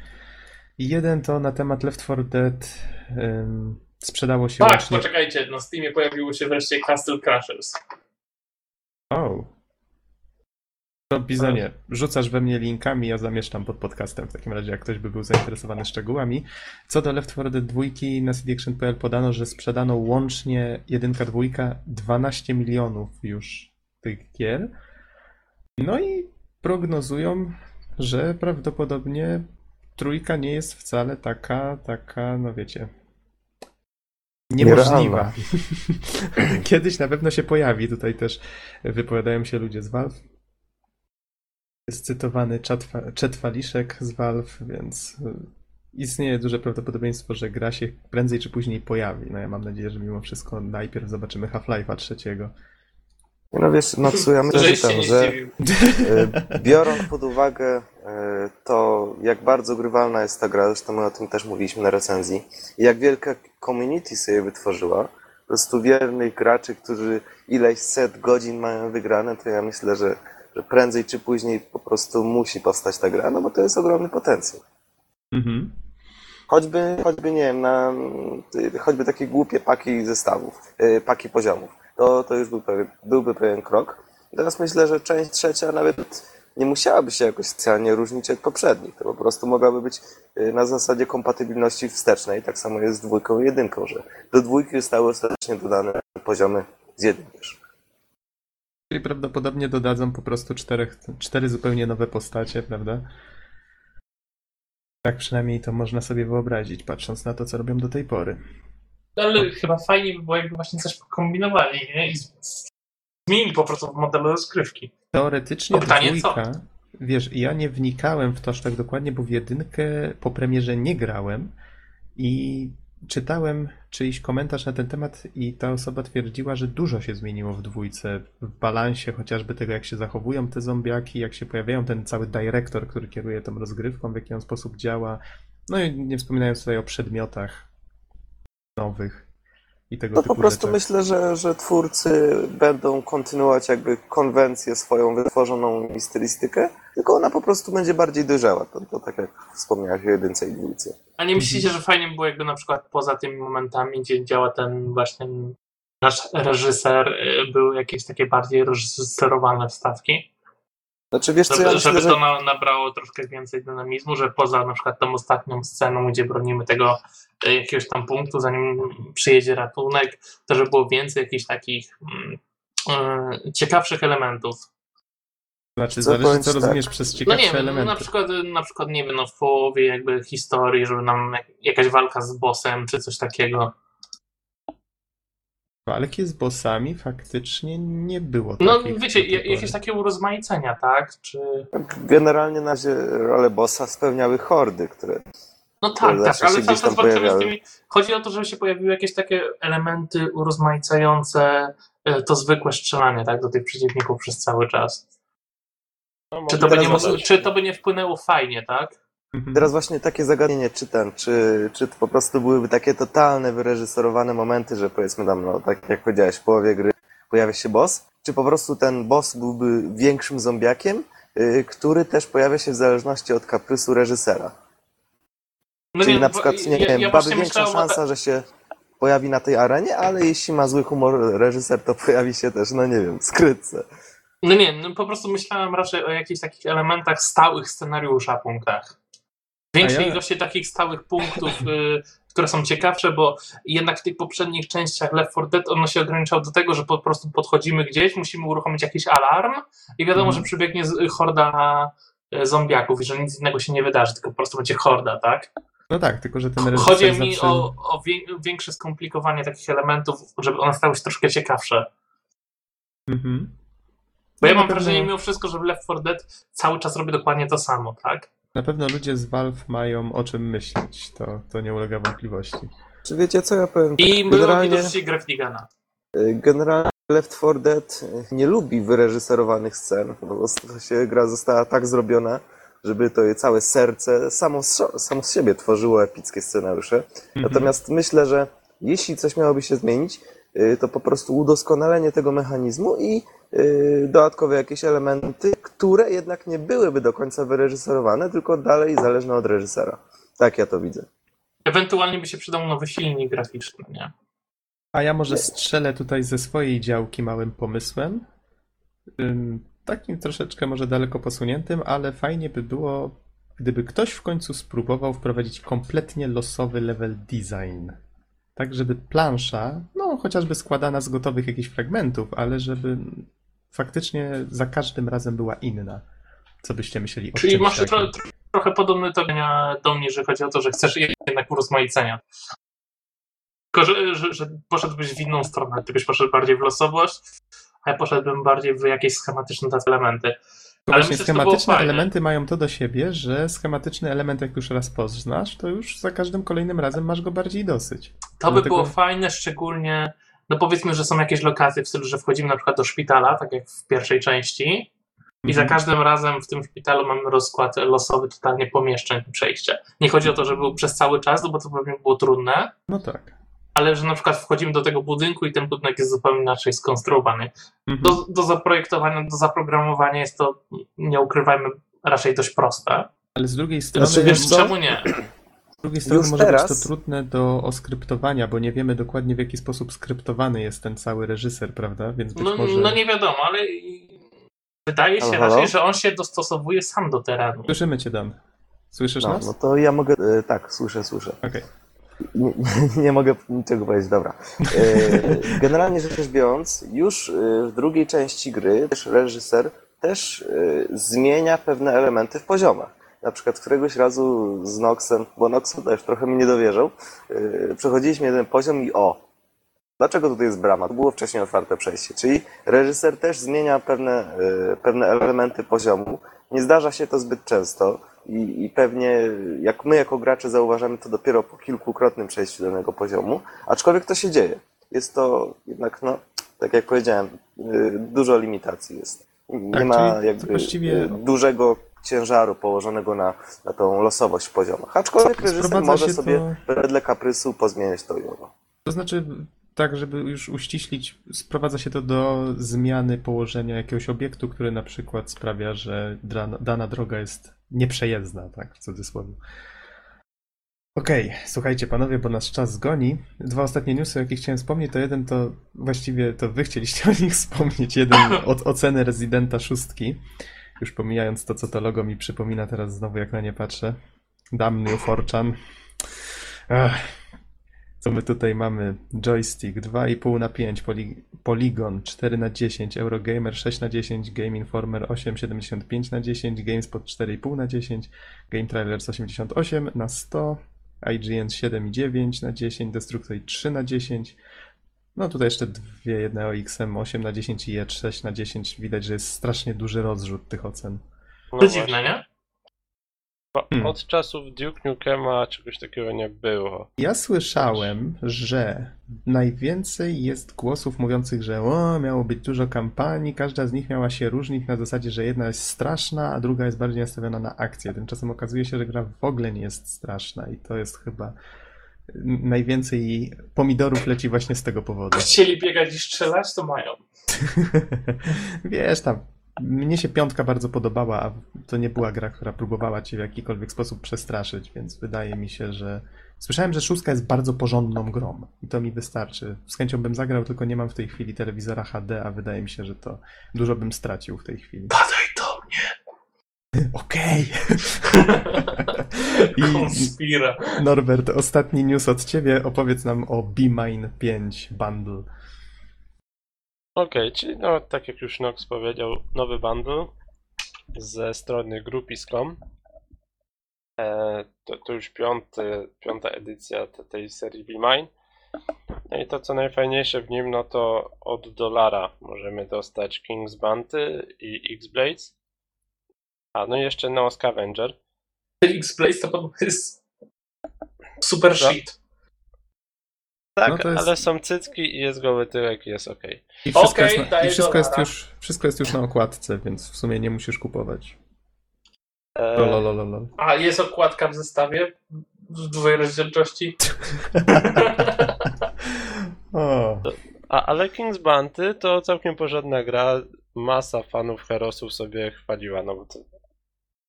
Jeden to na temat Left 4 Dead ym, sprzedało się Tak, łącznie... poczekajcie, na Steamie pojawiło się wreszcie Castle Crashers. O. To Bizonie, rzucasz we mnie linkami, ja zamieszczam pod podcastem w takim razie, jak ktoś by był zainteresowany szczegółami. Co do Left 4 Dead 2 na cdaction.pl podano, że sprzedano łącznie jedynka, dwójka 12 milionów już tych gier. No i prognozują, że prawdopodobnie trójka nie jest wcale taka, taka, no wiecie, niemożliwa. Kiedyś na pewno się pojawi. Tutaj też wypowiadają się ludzie z Valve. Jest cytowany czat Faliszek z Valve, więc y, istnieje duże prawdopodobieństwo, że gra się prędzej czy później pojawi. No ja mam nadzieję, że mimo wszystko najpierw zobaczymy Half-Life'a trzeciego. No wiesz, Matsu, ja myślę, że, ten, że e, biorąc pod uwagę e, to, jak bardzo grywalna jest ta gra, zresztą my o tym też mówiliśmy na recenzji, i jak wielka community sobie wytworzyła, po prostu wiernych graczy, którzy ileś set godzin mają wygrane, to ja myślę, że, że prędzej czy później po prostu musi powstać ta gra, no bo to jest ogromny potencjał. Mhm. Choćby, choćby nie wiem, na, choćby takie głupie paki zestawów, y, paki poziomów. To, to już był pewien, byłby pewien krok. Teraz myślę, że część trzecia nawet nie musiałaby się jakoś specjalnie różnić od poprzednich. To po prostu mogłaby być y, na zasadzie kompatybilności wstecznej. Tak samo jest z dwójką i jedynką, że do dwójki zostały ostatecznie dodane poziomy z jedynki. Czyli prawdopodobnie dodadzą po prostu czterech, cztery zupełnie nowe postacie, prawda? Tak przynajmniej to można sobie wyobrazić, patrząc na to, co robią do tej pory. Ale chyba fajnie by było, jakby właśnie coś pokombinowali, nie? I zmienili po prostu model rozgrywki. Teoretycznie To pytanie, dwójka, wiesz, ja nie wnikałem w to aż tak dokładnie, bo w jedynkę po premierze nie grałem i czytałem czyjś komentarz na ten temat i ta osoba twierdziła, że dużo się zmieniło w dwójce, w balansie chociażby tego, jak się zachowują te zombiaki, jak się pojawiają ten cały dyrektor, który kieruje tą rozgrywką, w jaki on sposób działa, No i nie wspominając tutaj o przedmiotach nowych i tego No typu po prostu rzeczach. myślę, że, że twórcy będą kontynuować jakby konwencję swoją wytworzoną i stylistykę, tylko ona po prostu będzie bardziej dojrzała. To, to tak jak wspomniałeś o jedynce i dwójce. A nie myślicie, że fajnie by było jakby na przykład poza tymi momentami, gdzie działa ten właśnie nasz reżyser, y, były jakieś takie bardziej reżyserowane wstawki? Znaczy wiesz co, ja Żeby, myślę, żeby że to na, nabrało troszkę więcej dynamizmu, że poza na przykład tą ostatnią sceną, gdzie bronimy tego e, jakiegoś tam punktu, zanim przyjedzie ratunek, to żeby było więcej jakichś takich e, ciekawszych elementów. Znaczy, Co zależy co rozumiesz tak. przez No ciekawsze nie wiem, no elementy. na przykład, na przykład, nie wiem, no w połowie jakby historii, żeby nam jak, jakaś walka z bossem, czy coś takiego. Walki z bossami faktycznie nie było No wiecie, jakieś takie urozmaicenia, tak? Czy... generalnie na razie rolę bossa spełniały hordy, które No tak, tak, ale cały tam czas walczymy z tymi... Chodzi o to, żeby się pojawiły jakieś takie elementy urozmaicające e, to zwykłe strzelanie, tak, do tych przeciwników przez cały czas. No, Czy to, by nie, czy to by nie wpłynęło fajnie, tak? Mhm. Teraz właśnie takie zagadnienie, czy ten, czy, czy to po prostu byłyby takie totalne, wyreżyserowane momenty, że powiedzmy tam, no tak jak powiedziałeś, w połowie gry pojawia się boss, czy po prostu ten boss byłby większym zombiakiem, yy, który też pojawia się w zależności od kaprysu reżysera. No Czyli nie, na przykład, nie ja, wiem, ja większa myślałem o ta- szansa, że się pojawi na tej arenie, ale jeśli ma zły humor reżyser, to pojawi się też, no nie wiem, skrytce. No nie, no po prostu myślałem raczej o jakichś takich elementach stałych scenariusza, punktach. Większej ja- ilości takich stałych punktów, y, które są ciekawsze, bo jednak w tych poprzednich częściach Left 4 Dead ono się ograniczał do tego, że po prostu podchodzimy gdzieś, musimy uruchomić jakiś alarm i wiadomo, Mhm. że przybiegnie horda y, zombiaków i że nic innego się nie wydarzy, tylko po prostu będzie horda, tak? No tak, tylko że ten Chodzi mi zawsze... o, o wię- większe skomplikowanie takich elementów, żeby one stały się troszkę ciekawsze. Mhm. Bo ja No, mam wrażenie, mimo wszystko, że w Left 4 Dead cały czas robi dokładnie to samo, tak? Na pewno ludzie z Valve mają o czym myśleć, to, to nie ulega wątpliwości. Czy wiecie co ja powiem? I Tak, generalnie, widocznie Grafligana. y, generalnie Left 4 Dead nie lubi wyreżyserowanych scen. Po prostu się gra została tak zrobiona, żeby to jej całe serce samo z, samo z siebie tworzyło epickie scenariusze. Mhm. Natomiast myślę, że jeśli coś miałoby się zmienić, y, to po prostu udoskonalenie tego mechanizmu i y, dodatkowe jakieś elementy, które jednak nie byłyby do końca wyreżyserowane, tylko dalej zależne od reżysera. Tak ja to widzę. Ewentualnie by się przydał nowy silnik graficzny, nie? A ja może strzelę tutaj ze swojej działki małym pomysłem. Takim troszeczkę może daleko posuniętym, ale fajnie by było, gdyby ktoś w końcu spróbował wprowadzić kompletnie losowy level design. Tak, żeby plansza, no chociażby składana z gotowych jakichś fragmentów, ale żeby faktycznie za każdym razem była inna. Co byście myśleli o Czyli masz tro, tro, trochę podobny to do mnie, że chodzi o to, że chcesz jednak urozmaicenia. Tylko, że, że, że poszedłbyś w inną stronę. Ty byś poszedł bardziej w losowość, a ja poszedłbym bardziej w jakieś schematyczne elementy. Ale myślę, schematyczne elementy mają to do siebie, że schematyczny element jak już raz poznasz, to już za każdym kolejnym razem masz go bardziej dosyć. To by Dlatego- było fajne, szczególnie, no powiedzmy, że są jakieś lokacje w stylu, że wchodzimy na przykład do szpitala, tak jak w pierwszej części, i za Mhm. każdym razem w tym szpitalu mamy rozkład losowy totalnie pomieszczeń i przejścia. Nie chodzi o to, żeby był przez cały czas, no bo to pewnie było trudne, No tak. ale że na przykład wchodzimy do tego budynku i ten budynek jest zupełnie inaczej skonstruowany. Mhm. Do, do zaprojektowania, do zaprogramowania jest to, nie ukrywajmy, raczej dość proste. Ale z drugiej strony, Znaczy, wiesz co? Czemu nie? Z drugiej strony Już może teraz- być to trudne do oskryptowania, bo nie wiemy dokładnie w jaki sposób skryptowany jest ten cały reżyser, prawda? Więc być No, może... no nie wiadomo, ale wydaje się Halo, halo? raczej, że on się dostosowuje sam do terenu. Słyszymy cię, Dan. Słyszysz No, nas? no to ja mogę. e, tak, słyszę, słyszę. Okej. Nie, nie mogę niczego powiedzieć, dobra. E, Generalnie rzecz biorąc, już e, w drugiej części gry też reżyser też e, zmienia pewne elementy w poziomach. Na przykład któregoś razu z Noxem, bo Nox też trochę mi nie dowierzał, e, przechodziliśmy jeden poziom i o, dlaczego tutaj jest brama? To było wcześniej otwarte przejście. Czyli reżyser też zmienia pewne, e, pewne elementy poziomu. Nie zdarza się to zbyt często i, i pewnie jak my jako gracze zauważamy to dopiero po kilkukrotnym przejściu danego poziomu, aczkolwiek to się dzieje. Jest to jednak, no, tak jak powiedziałem, y, dużo limitacji jest. Nie Tak, ma jakby właściwie- dużego ciężaru położonego na, na tą losowość w poziomach. Aczkolwiek reżyser może sobie to- wedle kaprysu pozmieniać to owo. To znaczy, tak, żeby już uściślić, sprowadza się to do zmiany położenia jakiegoś obiektu, który na przykład sprawia, że dana, dana droga jest nieprzejezdna, tak, w cudzysłowie. Okej, słuchajcie panowie, bo nasz czas goni. Dwa ostatnie newsy, o jakich chciałem wspomnieć, to jeden to właściwie to wy chcieliście o nich wspomnieć. Jeden od oceny Residenta szóstki. Już pomijając to, co to logo mi przypomina teraz znowu, jak na nie patrzę. Damn New Forchan. Co my tutaj mamy? Joystick 2,5 na 5, Poly- Polygon 4 na 10, Eurogamer 6 na 10, Game Informer 8,75 na 10, GameSpot 4,5 na 10, Game Trailers 88 na 100, IGN 7,9 na 10, Destructoid 3 na 10. No tutaj jeszcze dwie, jedne OXM 8 na 10 i E6 na 10. Widać, że jest strasznie duży rozrzut tych ocen. No To dziwne, nie? Bo Hmm. Od czasów Duke Nukema czegoś takiego nie było. Ja słyszałem, że najwięcej jest głosów mówiących, że o, miało być dużo kampanii, każda z nich miała się różnić na zasadzie, że jedna jest straszna, a druga jest bardziej nastawiona na akcję. Tymczasem okazuje się, że gra w ogóle nie jest straszna i to jest chyba najwięcej pomidorów leci właśnie z tego powodu. Chcieli biegać i strzelać, to mają. Wiesz, tam, mnie się piątka bardzo podobała, a to nie była gra, która próbowała cię w jakikolwiek sposób przestraszyć, więc wydaje mi się, że. Słyszałem, że szóstka jest bardzo porządną grą i to mi wystarczy. Z chęcią bym zagrał, tylko nie mam w tej chwili telewizora HD, a wydaje mi się, że to dużo bym stracił w tej chwili. Padaj do mnie. Okej! I Konspira. Norbert, ostatni news od ciebie. Opowiedz nam o B-Mine 5 Bundle. Okej, czyli no, tak jak już Nox powiedział, nowy bundle ze strony Groupies.com. E, to, to już piąty, piąta edycja te- tej serii B-Mine. No i to co najfajniejsze w nim, no to od dolara możemy dostać King's Bounty i X-Blades. A no i jeszcze Neo Scavenger. X-Blaze to podobno jest super Co? shit. Tak, No jest- ale są cycki i jest goły tyłek i jest ok. I wszystko, Okej, jest, na, i wszystko, jest, już, wszystko jest już na okładce, więc w sumie nie musisz kupować. E, Lolololol. A jest okładka w zestawie w dużej rozdzielczości. o, A, ale King's Bounty to całkiem porządna gra. Masa fanów Herosów sobie chwaliła, no bo to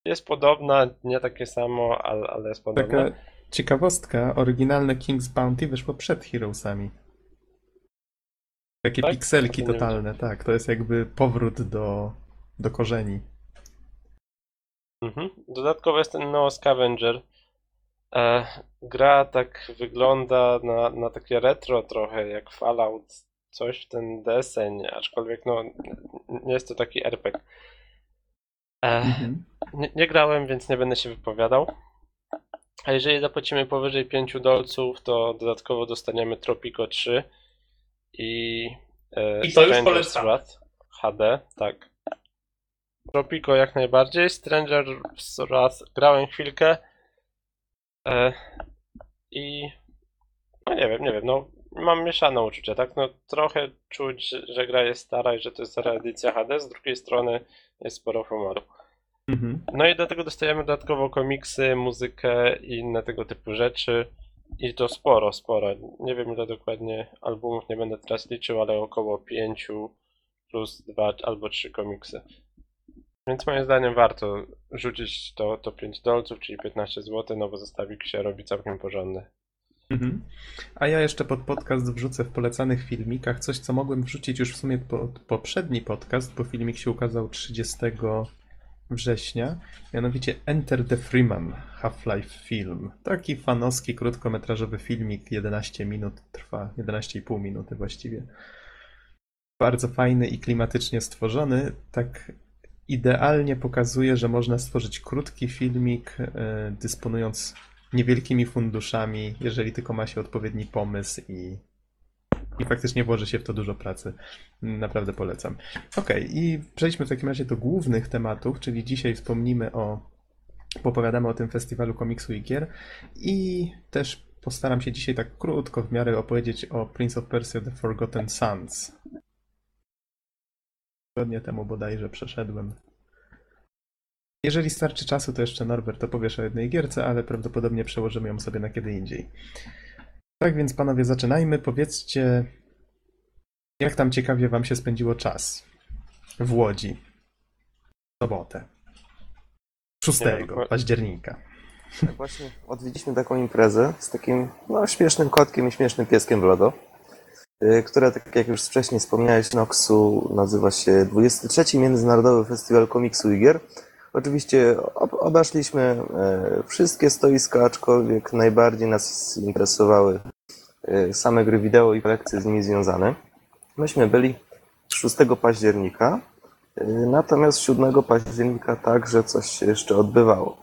jest podobna, nie takie samo, ale, ale jest podobna. taka ciekawostka, oryginalne King's Bounty wyszło przed Heroesami. Takie Tak? pikselki totalne, tak. To jest jakby powrót do, do korzeni. Mhm. Dodatkowo jest ten Neo Scavenger. E, gra tak wygląda na, na takie retro trochę, jak Fallout, coś w ten deseń, aczkolwiek no nie jest to taki RPG. E, Mhm. Nie, nie grałem, więc nie będę się wypowiadał. A jeżeli zapłacimy powyżej 5 dolców, to dodatkowo dostaniemy Tropico 3 i, e, I to już Stranger's polecamy. Wrath HD, tak. Tropico jak najbardziej, Stranger's Wrath grałem chwilkę e, i no nie wiem, nie wiem, no mam mieszane uczucia, tak? No trochę czuć, że, że gra jest stara i że to jest stara edycja HD, z drugiej strony jest sporo humoru. Mhm. No i do tego dostajemy dodatkowo komiksy, muzykę i inne tego typu rzeczy. I to sporo, sporo. Nie wiem ile dokładnie albumów, nie będę teraz liczył, ale około 5 plus 2 albo 3 komiksy. Więc moim zdaniem warto rzucić to, to 5 dolców, czyli 15 zł, no bo zestawik się robi całkiem porządny. Mhm. A ja jeszcze pod podcast wrzucę w polecanych filmikach coś, co mogłem wrzucić już w sumie pod poprzedni podcast, bo filmik się ukazał 30 września. Mianowicie Enter the Freeman Half-Life Film. Taki fanowski, krótkometrażowy filmik, 11 minut trwa, 11,5 minuty właściwie. Bardzo fajny i klimatycznie stworzony. Tak idealnie pokazuje, że można stworzyć krótki filmik, e, dysponując niewielkimi funduszami, jeżeli tylko ma się odpowiedni pomysł i, i faktycznie włoży się w to dużo pracy. Naprawdę polecam. Okej, i przejdźmy w takim razie do głównych tematów, czyli dzisiaj wspomnimy o, popowiadamy o tym festiwalu komiksu i gier i też postaram się dzisiaj tak krótko w miarę opowiedzieć o Prince of Persia The Forgotten Sons. Tygodnie temu bodajże przeszedłem. Jeżeli starczy czasu, to jeszcze Norbert opowiesz o jednej gierce, ale prawdopodobnie przełożymy ją sobie na kiedy indziej. Tak więc panowie, zaczynajmy. Powiedzcie, jak tam ciekawie wam się spędziło czas w Łodzi w sobotę. 6 Nie bo- października. Tak właśnie odwiedziliśmy taką imprezę z takim no, śmiesznym kotkiem i śmiesznym pieskiem w lodo, y, która, tak jak już wcześniej wspomniałeś, Noxu nazywa się 23. Międzynarodowy Festiwal Komiksu i Gier. Oczywiście ob obeszliśmy e, wszystkie stoiska, aczkolwiek najbardziej nas interesowały e, same gry wideo i kolekcje z nimi związane. Myśmy byli 6 października, e, natomiast 7 października także coś się jeszcze odbywało.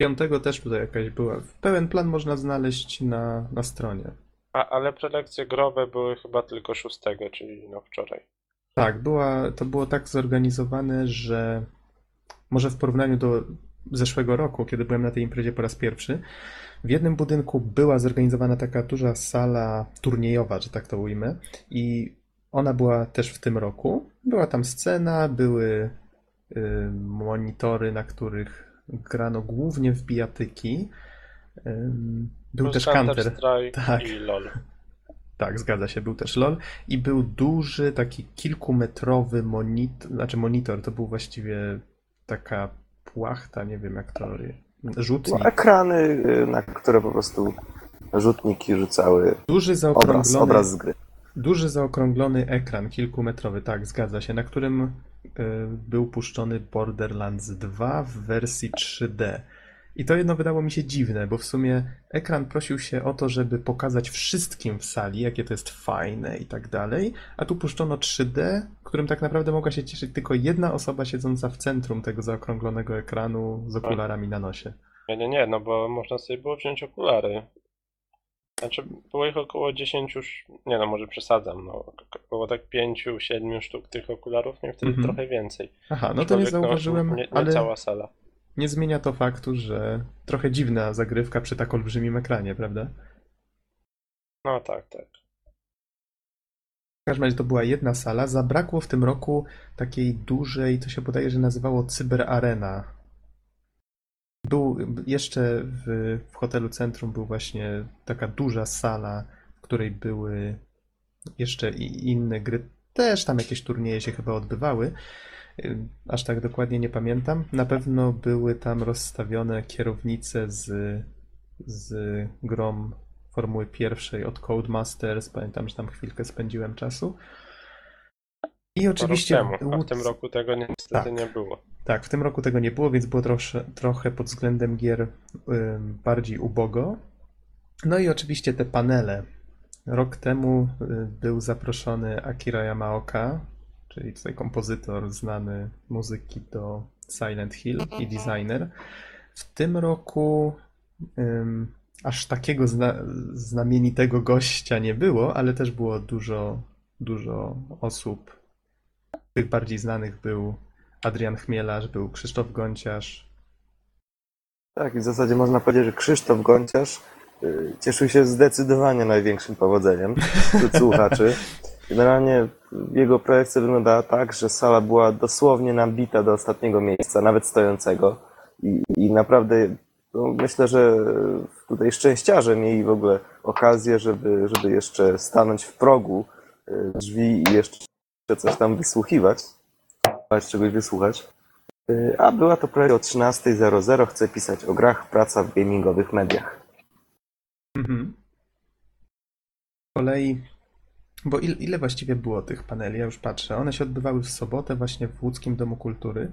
5 też tutaj jakaś była. Pełen plan można znaleźć na, na stronie. A, ale prelekcje growe były chyba tylko 6, czyli no wczoraj. Tak, była, to było tak zorganizowane, że może w porównaniu do zeszłego roku, kiedy byłem na tej imprezie po raz pierwszy, w jednym budynku była zorganizowana taka duża sala turniejowa, że tak to ujmę, i ona była też w tym roku. Była tam scena, były y, monitory, na których grano głównie w bijatyki. Był też Counter. Tak. i LOL. Tak, zgadza się, był też LOL i był duży, taki kilkumetrowy monitor, znaczy monitor, to był właściwie taka płachta, nie wiem jak to, rzutnik. No, ekrany, y, na które po prostu rzutniki rzucały Duży zaokrąglony, obraz z gry. duży zaokrąglony ekran, kilkumetrowy, tak, zgadza się, na którym y, był puszczony Borderlands 2 w wersji 3D. I to jedno wydało mi się dziwne, bo w sumie ekran prosił się o to, żeby pokazać wszystkim w sali, jakie to jest fajne i tak dalej, a tu puszczono 3D, którym tak naprawdę mogła się cieszyć tylko jedna osoba siedząca w centrum tego zaokrąglonego ekranu z okularami na nosie. Nie, nie, nie, no bo można sobie było wziąć okulary. Znaczy, było ich około 10, już- nie no, może przesadzam, no, było tak 5, 7 sztuk tych okularów, nie wtedy Mhm. trochę więcej. Aha, no to nie no, zauważyłem, nie, nie ale cała sala. Nie zmienia to faktu, że trochę dziwna zagrywka przy tak olbrzymim ekranie, prawda? No tak, tak. W każdym razie to była jedna sala. Zabrakło w tym roku takiej dużej, to się podaje, że nazywało Cyberarena. Był jeszcze w, w hotelu Centrum był właśnie taka duża sala, w której były jeszcze i inne gry. Też tam jakieś turnieje się chyba odbywały. Y, Aż tak dokładnie nie pamiętam. Na pewno były tam rozstawione kierownice z, z grom Formuły pierwszej od Codemasters. Pamiętam, że tam chwilkę spędziłem czasu. I oczywiście. Rok temu, a w tym roku tego niestety Tak. nie było. tak, w tym roku tego nie było, więc było trosze, trochę pod względem gier ym, bardziej ubogo. No i oczywiście te panele. Rok temu y, był zaproszony Akira Yamaoka, czyli tutaj kompozytor znany muzyki do Silent Hill i designer. W tym roku ym, aż takiego zna, znamienitego gościa nie było, ale też było dużo, dużo osób. Tych bardziej znanych był Adrian Chmielarz, był Krzysztof Gonciarz. Tak, i w zasadzie można powiedzieć, że Krzysztof Gonciarz y, cieszył się zdecydowanie największym powodzeniem wśród słuchaczy. Generalnie jego projekcja wyglądała tak, że sala była dosłownie nabita do ostatniego miejsca, nawet stojącego. I, i naprawdę no, myślę, że tutaj szczęściarze mieli w ogóle okazję, żeby, żeby jeszcze stanąć w progu y, drzwi i jeszcze coś tam wysłuchiwać, czegoś wysłuchać. Y, A była to projekcja o 13.00. Chcę pisać o grach, praca w gamingowych mediach. Mhm. Z kolei, bo ile, ile właściwie było tych paneli? Ja już patrzę. One się odbywały w sobotę właśnie w Łódzkim Domu Kultury.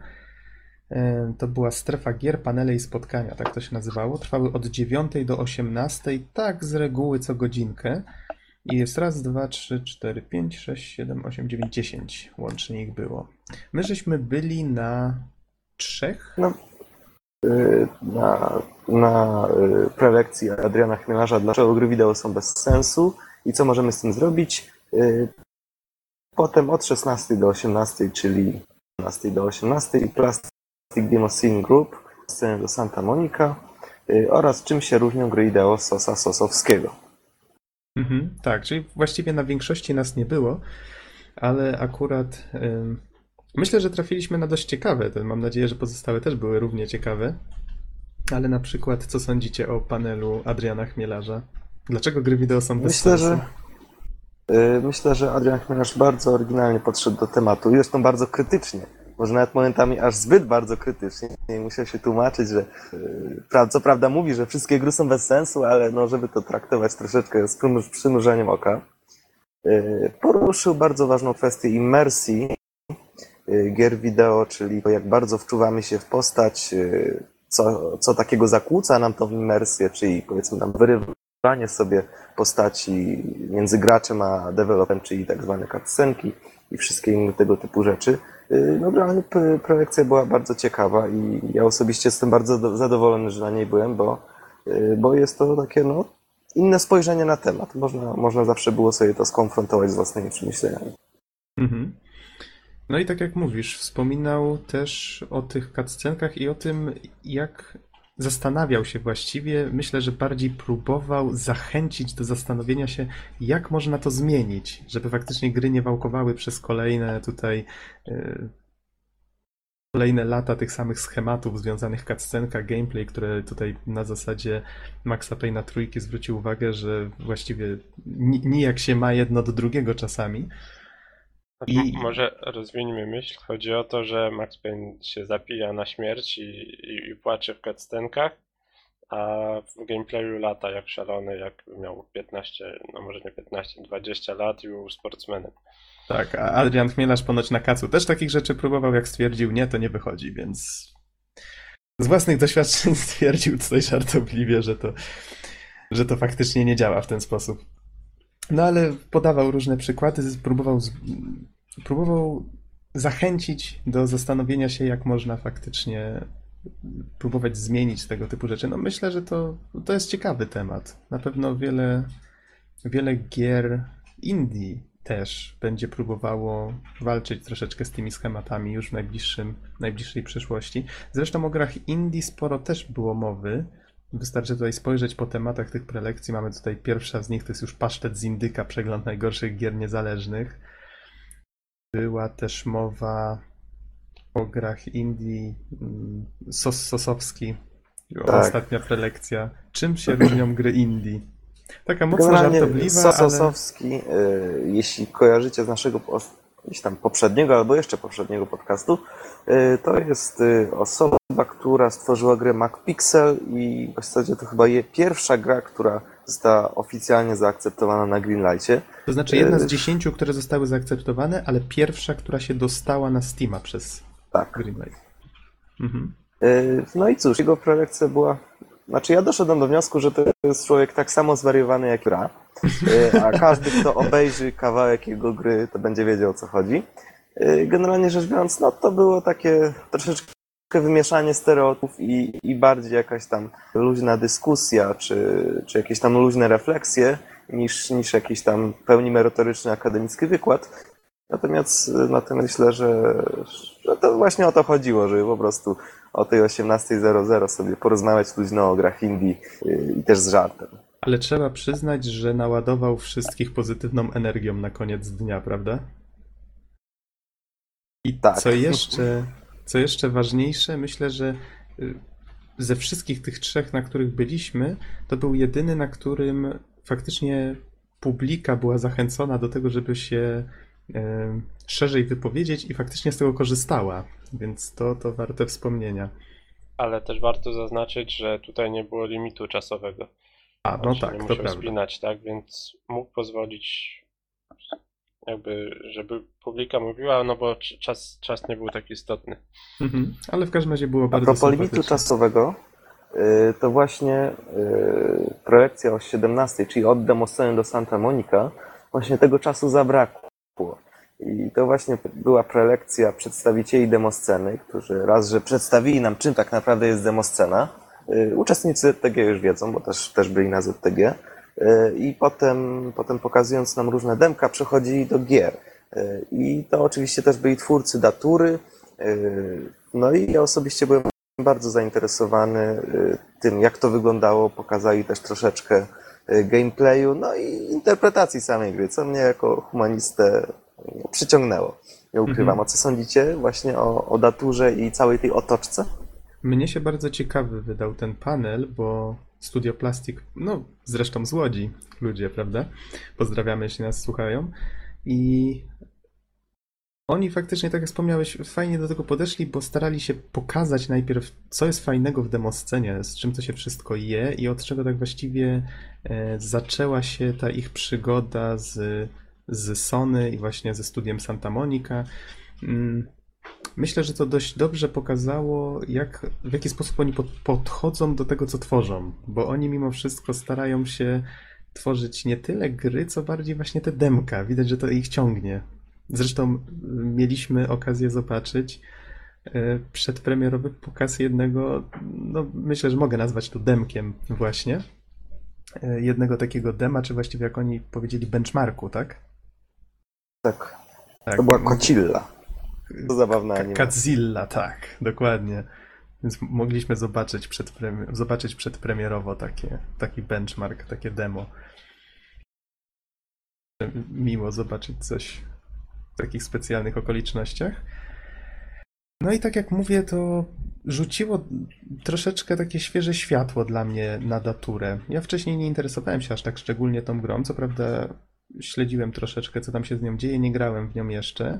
E, To była strefa gier, panele i spotkania, tak to się nazywało. Trwały od 9 do 18, tak z reguły co godzinkę. I jest raz, dwa, trzy, cztery, pięć, sześć, siedem, osiem, dziewięć, dziesięć. Łącznie ich było. My żeśmy byli na trzech. Y, Na, na y, prelekcji Adriana Chmielarza, dlaczego gry wideo są bez sensu i co możemy z tym zrobić. Y, Potem od 16 do 18, czyli 12 do 18 i Plastic Demoscene Group, sceny do Santa Monica y, oraz czym się różnią gry wideo Sosa Sosowskiego. Mhm, tak, czyli właściwie na większości nas nie było, ale akurat ym, Myślę, że trafiliśmy na dość ciekawe. Mam nadzieję, że pozostałe też były równie ciekawe. Ale na przykład, co sądzicie o panelu Adriana Chmielarza? Dlaczego gry wideo są bez Myślę, sensu? że y, myślę, że Adrian Chmielarz bardzo oryginalnie podszedł do tematu. i Zresztą bardzo krytycznie. Może nawet momentami aż zbyt bardzo krytycznie. I musiał się tłumaczyć, że y, co prawda mówi, że wszystkie gry są bez sensu, ale no, żeby to traktować troszeczkę z przymru- przymrużeniem oka. Y, Poruszył bardzo ważną kwestię imersji y, gier wideo, czyli to jak bardzo wczuwamy się w postać, y, co, co takiego zakłóca nam tą imersję, czyli powiedzmy tam wyrywanie sobie postaci między graczem a deweloperem, czyli tak zwane cutscenki i wszystkie inne tego typu rzeczy. Y, No generalnie p- prelekcja była bardzo ciekawa i ja osobiście jestem bardzo do- zadowolony, że na niej byłem, bo, y, bo jest to takie no, inne spojrzenie na temat. Można, można zawsze było sobie to skonfrontować z własnymi przemyśleniami. Mhm. No i tak jak mówisz, wspominał też o tych cutscenkach i o tym, jak zastanawiał się właściwie. Myślę, że bardziej próbował zachęcić do zastanowienia się, jak można to zmienić, żeby faktycznie gry nie wałkowały przez kolejne tutaj e, kolejne lata tych samych schematów związanych cutscenka, gameplay, które tutaj na zasadzie Maxa Payne'a trójki zwrócił uwagę, że właściwie ni- nijak się ma jedno do drugiego czasami. I- Może rozwiniemy myśl. Chodzi o to, że Max Payne się zapija na śmierć i, i, i płacze w cutscenkach, a w gameplayu lata jak szalony, jak miał 15, no może nie 15, 20 lat i był sportsmenem. Tak, a Adrian Chmielarz ponoć na kacu też takich rzeczy próbował, jak stwierdził, nie, to nie wychodzi, więc z własnych doświadczeń stwierdził tutaj żartobliwie, że to, że to faktycznie nie działa w ten sposób. No ale podawał różne przykłady, próbował, próbował zachęcić do zastanowienia się, jak można faktycznie próbować zmienić tego typu rzeczy. No myślę, że to, to jest ciekawy temat. Na pewno wiele, wiele gier indie też będzie próbowało walczyć troszeczkę z tymi schematami już w najbliższym, najbliższej przyszłości. Zresztą o grach indie sporo też było mowy. Wystarczy tutaj spojrzeć po tematach tych prelekcji. Mamy tutaj pierwsza z nich, to jest już pasztet z indyka, przegląd najgorszych gier niezależnych. Była też mowa o grach indie. mm, Sos Sosowski, Tak. ostatnia prelekcja. Czym się różnią gry indie? Taka mocno Generalnie żartobliwa, ale... Sososowski, y, jeśli kojarzycie z naszego gdzieś tam poprzedniego albo jeszcze poprzedniego podcastu, y, to jest y, osoba, która stworzyła grę MacPixel i w zasadzie to chyba je pierwsza gra, która została oficjalnie zaakceptowana na Greenlightie. To znaczy jedna z Yy. dziesięciu, które zostały zaakceptowane, ale pierwsza, która się dostała na Steama przez Tak. Greenlight. Mhm. Y, No i cóż, jego prelekcja była. Znaczy, ja doszedłem do wniosku, że to jest człowiek tak samo zwariowany jak Y, a każdy, kto obejrzy kawałek jego gry, to będzie wiedział o co chodzi. Y, Generalnie rzecz biorąc, no to było takie troszeczkę wymieszanie stereotypów i, i bardziej jakaś tam luźna dyskusja, czy, czy jakieś tam luźne refleksje, niż, niż jakiś tam pełni merytoryczny akademicki wykład. Natomiast y, na tym myślę, że, że to właśnie o to chodziło, żeby po prostu o tej 18.00 sobie porozmawiać luźno o grach y, i też z żartem. Ale trzeba przyznać, że naładował wszystkich pozytywną energią na koniec dnia, prawda? I Tak. co jeszcze, co jeszcze ważniejsze, myślę, że y, ze wszystkich tych trzech, na których byliśmy, to był jedyny, na którym faktycznie publika była zachęcona do tego, żeby się e, szerzej wypowiedzieć i faktycznie z tego korzystała. Więc to, to warte wspomnienia. Ale też warto zaznaczyć, że tutaj nie było limitu czasowego. A, no tak, nie to musiał prawda. spinać, tak? Więc mógł pozwolić jakby, żeby publika mówiła, no bo cz- czas, czas nie był tak istotny. Mhm. Ale w każdym razie było A bardzo propos limitu czasowego, y, to właśnie y, projekcja o 17, czyli od Demosceny do Santa Monica, właśnie tego czasu zabrakło. I to właśnie była prelekcja przedstawicieli demosceny, którzy raz, że przedstawili nam, czym tak naprawdę jest demoscena. Y, Uczestnicy ZTG już wiedzą, bo też, też byli na ZTG. Y, I potem, potem pokazując nam różne demka, przechodzili do gier. Y, I to oczywiście też byli twórcy datury. No i ja osobiście byłem bardzo zainteresowany tym, jak to wyglądało. Pokazali też troszeczkę gameplayu, no i interpretacji samej gry, co mnie jako humanistę przyciągnęło. nie ukrywam. Mhm. A co sądzicie właśnie o, o daturze i całej tej otoczce? Mnie się bardzo ciekawy wydał ten panel, bo Studio Plastik, no zresztą z Łodzi ludzie, prawda? Pozdrawiamy, jeśli nas słuchają. I oni faktycznie, tak jak wspomniałeś, fajnie do tego podeszli, bo starali się pokazać najpierw, co jest fajnego w demoscenie, z czym to się wszystko je i od czego tak właściwie e, zaczęła się ta ich przygoda z, z Sony i właśnie ze studiem Santa Monica. Myślę, że to dość dobrze pokazało, jak, w jaki sposób oni pod, podchodzą do tego, co tworzą, bo oni mimo wszystko starają się tworzyć nie tyle gry, co bardziej właśnie te demka. Widać, że to ich ciągnie. Zresztą y, mieliśmy okazję zobaczyć y, przedpremierowy pokaz jednego, no myślę, że mogę nazwać to demkiem właśnie, y, jednego takiego dema, czy właściwie jak oni powiedzieli benchmarku, tak? Tak, Tak. to była Kocilla. To zabawna animacja. Godzilla, tak, dokładnie. Więc mogliśmy zobaczyć, przedpremi- zobaczyć przedpremierowo takie, taki benchmark, takie demo. Miło zobaczyć coś w takich specjalnych okolicznościach. No i tak jak mówię, to rzuciło troszeczkę takie świeże światło dla mnie na daturę. Ja wcześniej nie interesowałem się aż tak szczególnie tą grą. Co prawda śledziłem troszeczkę, co tam się z nią dzieje, nie grałem w nią jeszcze.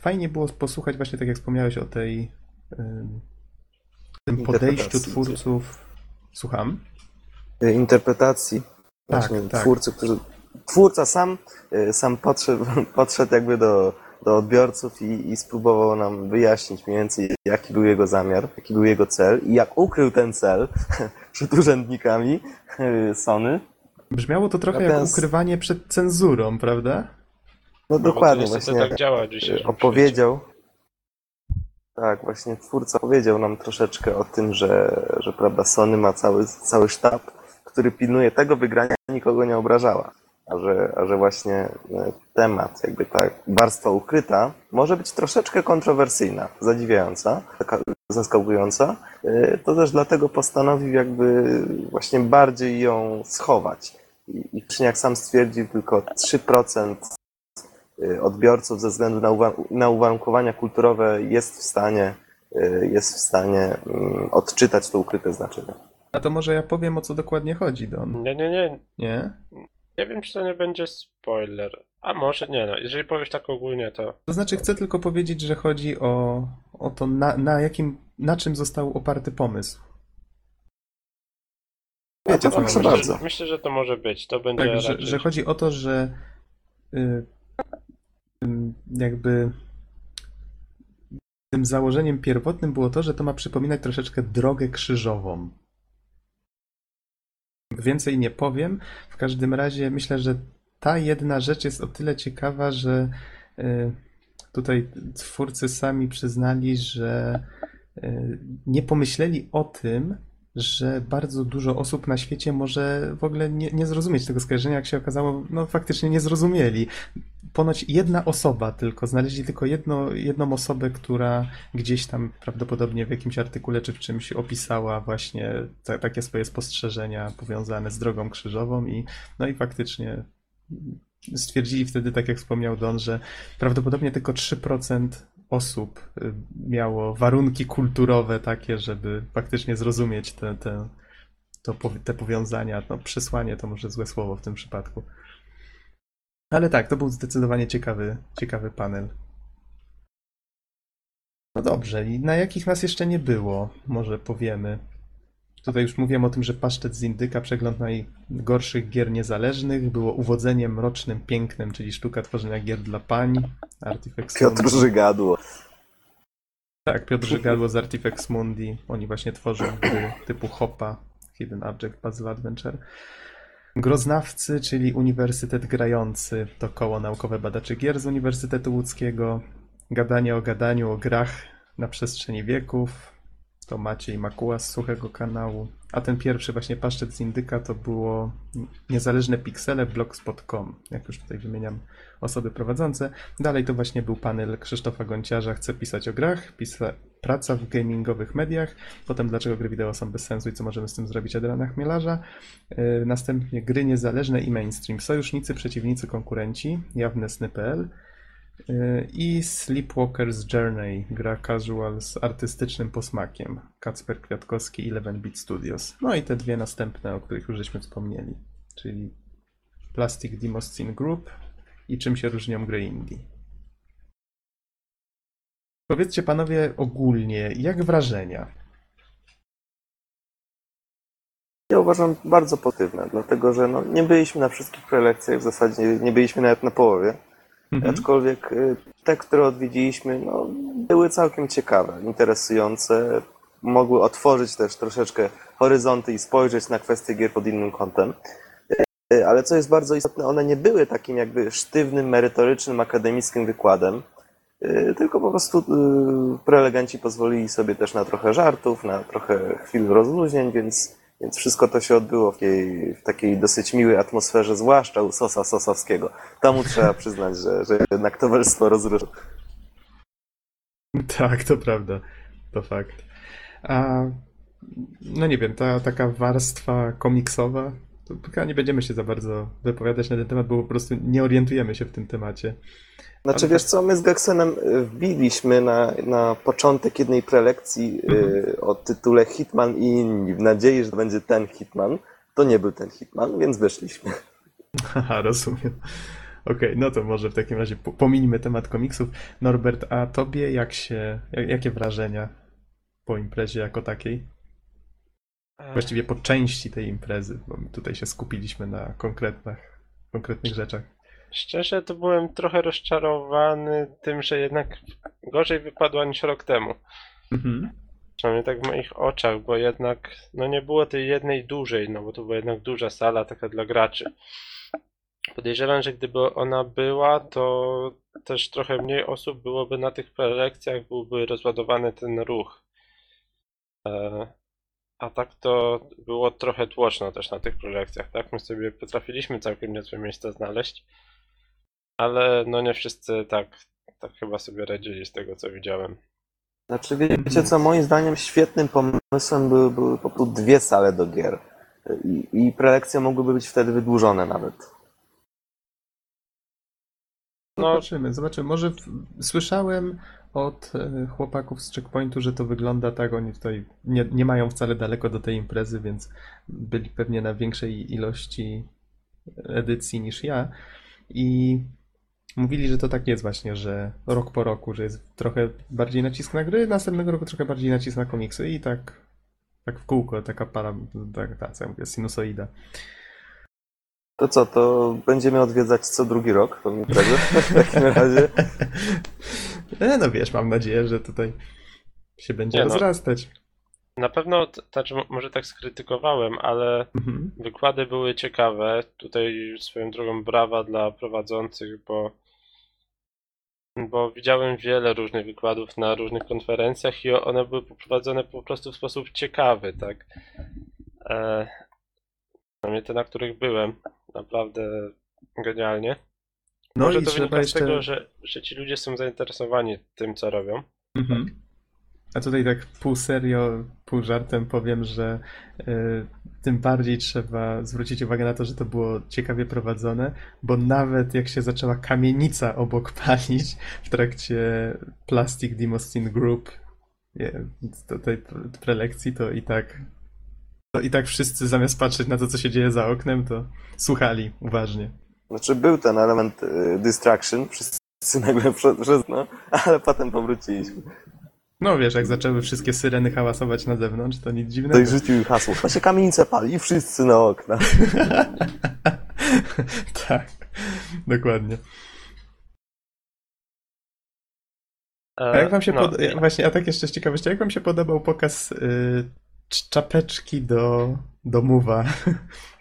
Fajnie było posłuchać właśnie tak jak wspomniałeś o tej ym, tym podejściu twórców. Słucham? Y, interpretacji Tak, właśnie tak. twórcy, którzy... Twórca sam, y, sam podszedł, podszedł jakby do, do odbiorców i, i spróbował nam wyjaśnić mniej więcej, jaki był jego zamiar, jaki był jego cel i jak ukrył ten cel przed urzędnikami y, Sony. Brzmiało to trochę jak Natomiast- ukrywanie przed cenzurą, prawda? No No bo dokładnie, właśnie tak działa dzisiaj. y, opowiedział. Tak, właśnie twórca powiedział nam troszeczkę o tym, że, że prawda, Sony ma cały, cały sztab, który pilnuje tego wygrania, nikogo nie obrażała. A że, a że właśnie e, temat, jakby ta warstwa ukryta, może być troszeczkę kontrowersyjna, zadziwiająca, taka zaskakująca, e, to też dlatego postanowił jakby właśnie bardziej ją schować. I, i jak sam stwierdził, tylko 3% y, odbiorców ze względu na, uwa- na uwarunkowania kulturowe jest w stanie, y, jest w stanie mm, odczytać to ukryte znaczenie. A to może ja powiem o co dokładnie chodzi, Don. Nie, nie, nie. Nie? Nie wiem, czy to nie będzie spoiler. A może nie, no. Jeżeli powiesz tak ogólnie, to. To znaczy chcę tylko powiedzieć, że chodzi o, o to, na, na jakim, na czym został oparty pomysł. Wiecie, to proszę na myśli. bardzo. Myślę, myślę, że to może być. To będzie Tak, że, raczej... że chodzi o to, że y, jakby tym założeniem pierwotnym było to, że to ma przypominać troszeczkę drogę krzyżową. Więcej nie powiem. W każdym razie myślę, że ta jedna rzecz jest o tyle ciekawa, że y, tutaj twórcy sami przyznali, że y, nie pomyśleli o tym, że bardzo dużo osób na świecie może w ogóle nie, nie zrozumieć tego skojarzenia, jak się okazało, no faktycznie nie zrozumieli. Ponoć jedna osoba tylko, znaleźli tylko jedno, jedną osobę, która gdzieś tam prawdopodobnie w jakimś artykule czy w czymś opisała właśnie ta, takie swoje spostrzeżenia powiązane z drogą krzyżową i no i faktycznie stwierdzili wtedy, tak jak wspomniał Don, że prawdopodobnie tylko 3% osób y, miało warunki kulturowe takie, żeby faktycznie zrozumieć te, te, to, te powiązania. No, przesłanie to może złe słowo w tym przypadku. Ale tak, to był zdecydowanie ciekawy, ciekawy panel. No dobrze, i na jakich nas jeszcze nie było, może powiemy. Tutaj już mówiłem o tym, że pasztet z indyka, przegląd najgorszych gier niezależnych, było uwodzeniem mrocznym pięknem, czyli sztuka tworzenia gier dla pań. Artifex Piotr. Żygadło. Tak, Piotr Żygadło z Artifex Mundi. Oni właśnie tworzą gry typu Hopa, Hidden Object Puzzle Adventure. Groznawcy, czyli Uniwersytet Grający, to koło naukowe badaczy gier z Uniwersytetu Łódzkiego. Gadanie o gadaniu, o grach na przestrzeni wieków. To Maciej Makuła z Suchego Kanału. A ten pierwszy właśnie paszczet z Indyka to było Niezależne Piksele blogspot.com. Jak już tutaj wymieniam osoby prowadzące. Dalej to właśnie był panel Krzysztofa Gonciarza Chce pisać o grach, pisa, praca w gamingowych mediach, potem dlaczego gry wideo są bez sensu i co możemy z tym zrobić Adriana Chmielarza. Yy, Następnie gry niezależne i mainstream, sojusznicy, przeciwnicy, konkurenci, jawne sny.pl. Y, I Sleepwalker's Journey, gra casual z artystycznym posmakiem. Kacper Kwiatkowski i 11-Bit Studios. No i te dwie następne, o których już żeśmy wspomnieli, czyli Plastic Demoscene Group i czym się różnią gry indie. Powiedzcie panowie ogólnie, jak wrażenia? Ja uważam bardzo pozytywne, dlatego że no, nie byliśmy na wszystkich prelekcjach, w zasadzie nie byliśmy nawet na połowie. Mhm. Aczkolwiek y, te, które odwiedziliśmy, no, były całkiem ciekawe, interesujące. Mogły otworzyć też troszeczkę horyzonty i spojrzeć na kwestie gier pod innym kątem. Y, Ale co jest bardzo istotne, one nie były takim jakby sztywnym, merytorycznym, akademickim wykładem, y, tylko po prostu y, prelegenci pozwolili sobie też na trochę żartów, na trochę chwil rozluźnień, więc, więc wszystko to się odbyło w takiej, w takiej dosyć miłej atmosferze, zwłaszcza u Sosa Sosowskiego. Temu trzeba przyznać, że, że jednak towarzystwo rozruszyło. Tak, to prawda. To fakt. A no nie wiem, ta taka warstwa komiksowa, to chyba nie będziemy się za bardzo wypowiadać na ten temat, bo po prostu nie orientujemy się w tym temacie. Znaczy Ale wiesz co, my z Geksenem y, wbiliśmy na, na początek jednej prelekcji y, o tytule Hitman i inni, w nadziei, że to będzie ten Hitman. To nie był ten Hitman, więc wyszliśmy. Haha, rozumiem. Okej, no to może w takim razie po- pomińmy temat komiksów. Norbert, a tobie jak się, jak, jakie wrażenia po imprezie jako takiej? Właściwie po części tej imprezy, bo my tutaj się skupiliśmy na konkretnych, konkretnych rzeczach. Szczerze to byłem trochę rozczarowany tym, że jednak gorzej wypadła niż rok temu. Mhm. Przynajmniej tak w moich oczach, bo jednak no nie było tej jednej dużej, no bo to była jednak duża sala taka dla graczy. Podejrzewam, że gdyby ona była, to też trochę mniej osób byłoby na tych prelekcjach, byłby rozładowany ten ruch. A tak to było trochę tłoczno też na tych prelekcjach, tak? My sobie potrafiliśmy całkiem niezłe miejsca znaleźć, ale no nie wszyscy tak, tak chyba sobie radzili z tego co widziałem. Znaczy wiecie co, moim zdaniem świetnym pomysłem były, były po prostu dwie sale do gier. I, I prelekcje mogłyby być wtedy wydłużone nawet. No. Zobaczymy, zobaczymy. Może w... słyszałem od e, chłopaków z checkpointu, że to wygląda tak, oni tutaj nie, nie mają wcale daleko do tej imprezy, więc byli pewnie na większej ilości edycji niż ja. I mówili, że to tak jest właśnie, że rok po roku, że jest trochę bardziej nacisk na gry, następnego roku trochę bardziej nacisk na komiksy i tak, tak w kółko, taka para, tak, tak, co ja mówię, sinusoida. To co, to będziemy odwiedzać co drugi rok tą imprezę w takim razie. E, no wiesz, mam nadzieję, że tutaj się będzie Nie no. rozrastać. Na pewno, znaczy mo- może tak skrytykowałem, ale Mhm. wykłady były ciekawe. Tutaj swoją drogą brawa dla prowadzących, bo, bo widziałem wiele różnych wykładów na różnych konferencjach i one były poprowadzone po prostu w sposób ciekawy, tak. E, przynajmniej te, na których byłem, naprawdę genialnie. No Może i to wynika z jeszcze. tego, że, że ci ludzie są zainteresowani tym, co robią. Mhm. A tutaj tak pół serio, pół żartem powiem, że y, tym bardziej trzeba zwrócić uwagę na to, że to było ciekawie prowadzone, bo nawet jak się zaczęła kamienica obok palić w trakcie Plastic Demoscene Group nie, do tej pre- prelekcji, to i tak to i tak wszyscy zamiast patrzeć na to, co się dzieje za oknem, to słuchali uważnie. Znaczy był ten element y, distraction, wszyscy nagle przez, przez no, ale potem powróciliśmy. No wiesz, jak zaczęły wszystkie syreny hałasować na zewnątrz, to nic To dziwnego. i rzucił hasło, to się kamienica pali, wszyscy na okna. tak, dokładnie. E, A jak wam się no, pod... Właśnie, a tak jeszcze z ciekawości, jak wam się podobał pokaz y, cz- czapeczki do, do Move'a?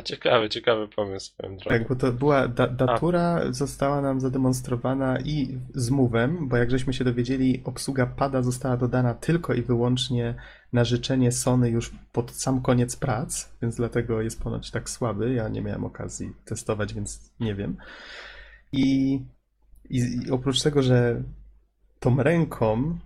ciekawy, ciekawy pomysł, powiem. Tak, bo to była da, datura, została nam zademonstrowana i z Move'em, bo jak żeśmy się dowiedzieli, obsługa pada została dodana tylko i wyłącznie na życzenie Sony już pod sam koniec prac, więc dlatego jest ponoć tak słaby. Ja nie miałem okazji testować, więc nie wiem. I, i, i oprócz tego, że tą ręką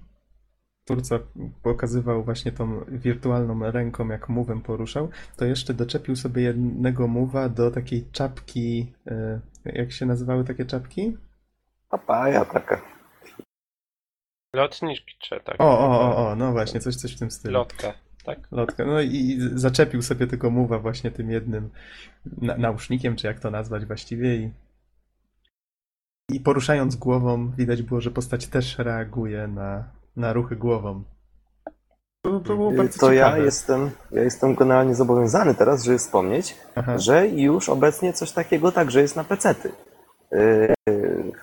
twórca pokazywał właśnie tą wirtualną ręką, jak move'em poruszał, to jeszcze doczepił sobie jednego move'a do takiej czapki, e, jak się nazywały takie czapki? Papaja taka. Lotnicze, tak. O, o, o, o, no właśnie, coś, coś w tym stylu. Lotka, tak? Lotka. No i zaczepił sobie tego muwa właśnie tym jednym na, nausznikiem, czy jak to nazwać właściwie i, i poruszając głową widać było, że postać też reaguje na, na ruchy głową. To, to było bardzo To ja jestem, ja jestem generalnie zobowiązany teraz, żeby wspomnieć, Aha. że już obecnie coś takiego także jest na pecety.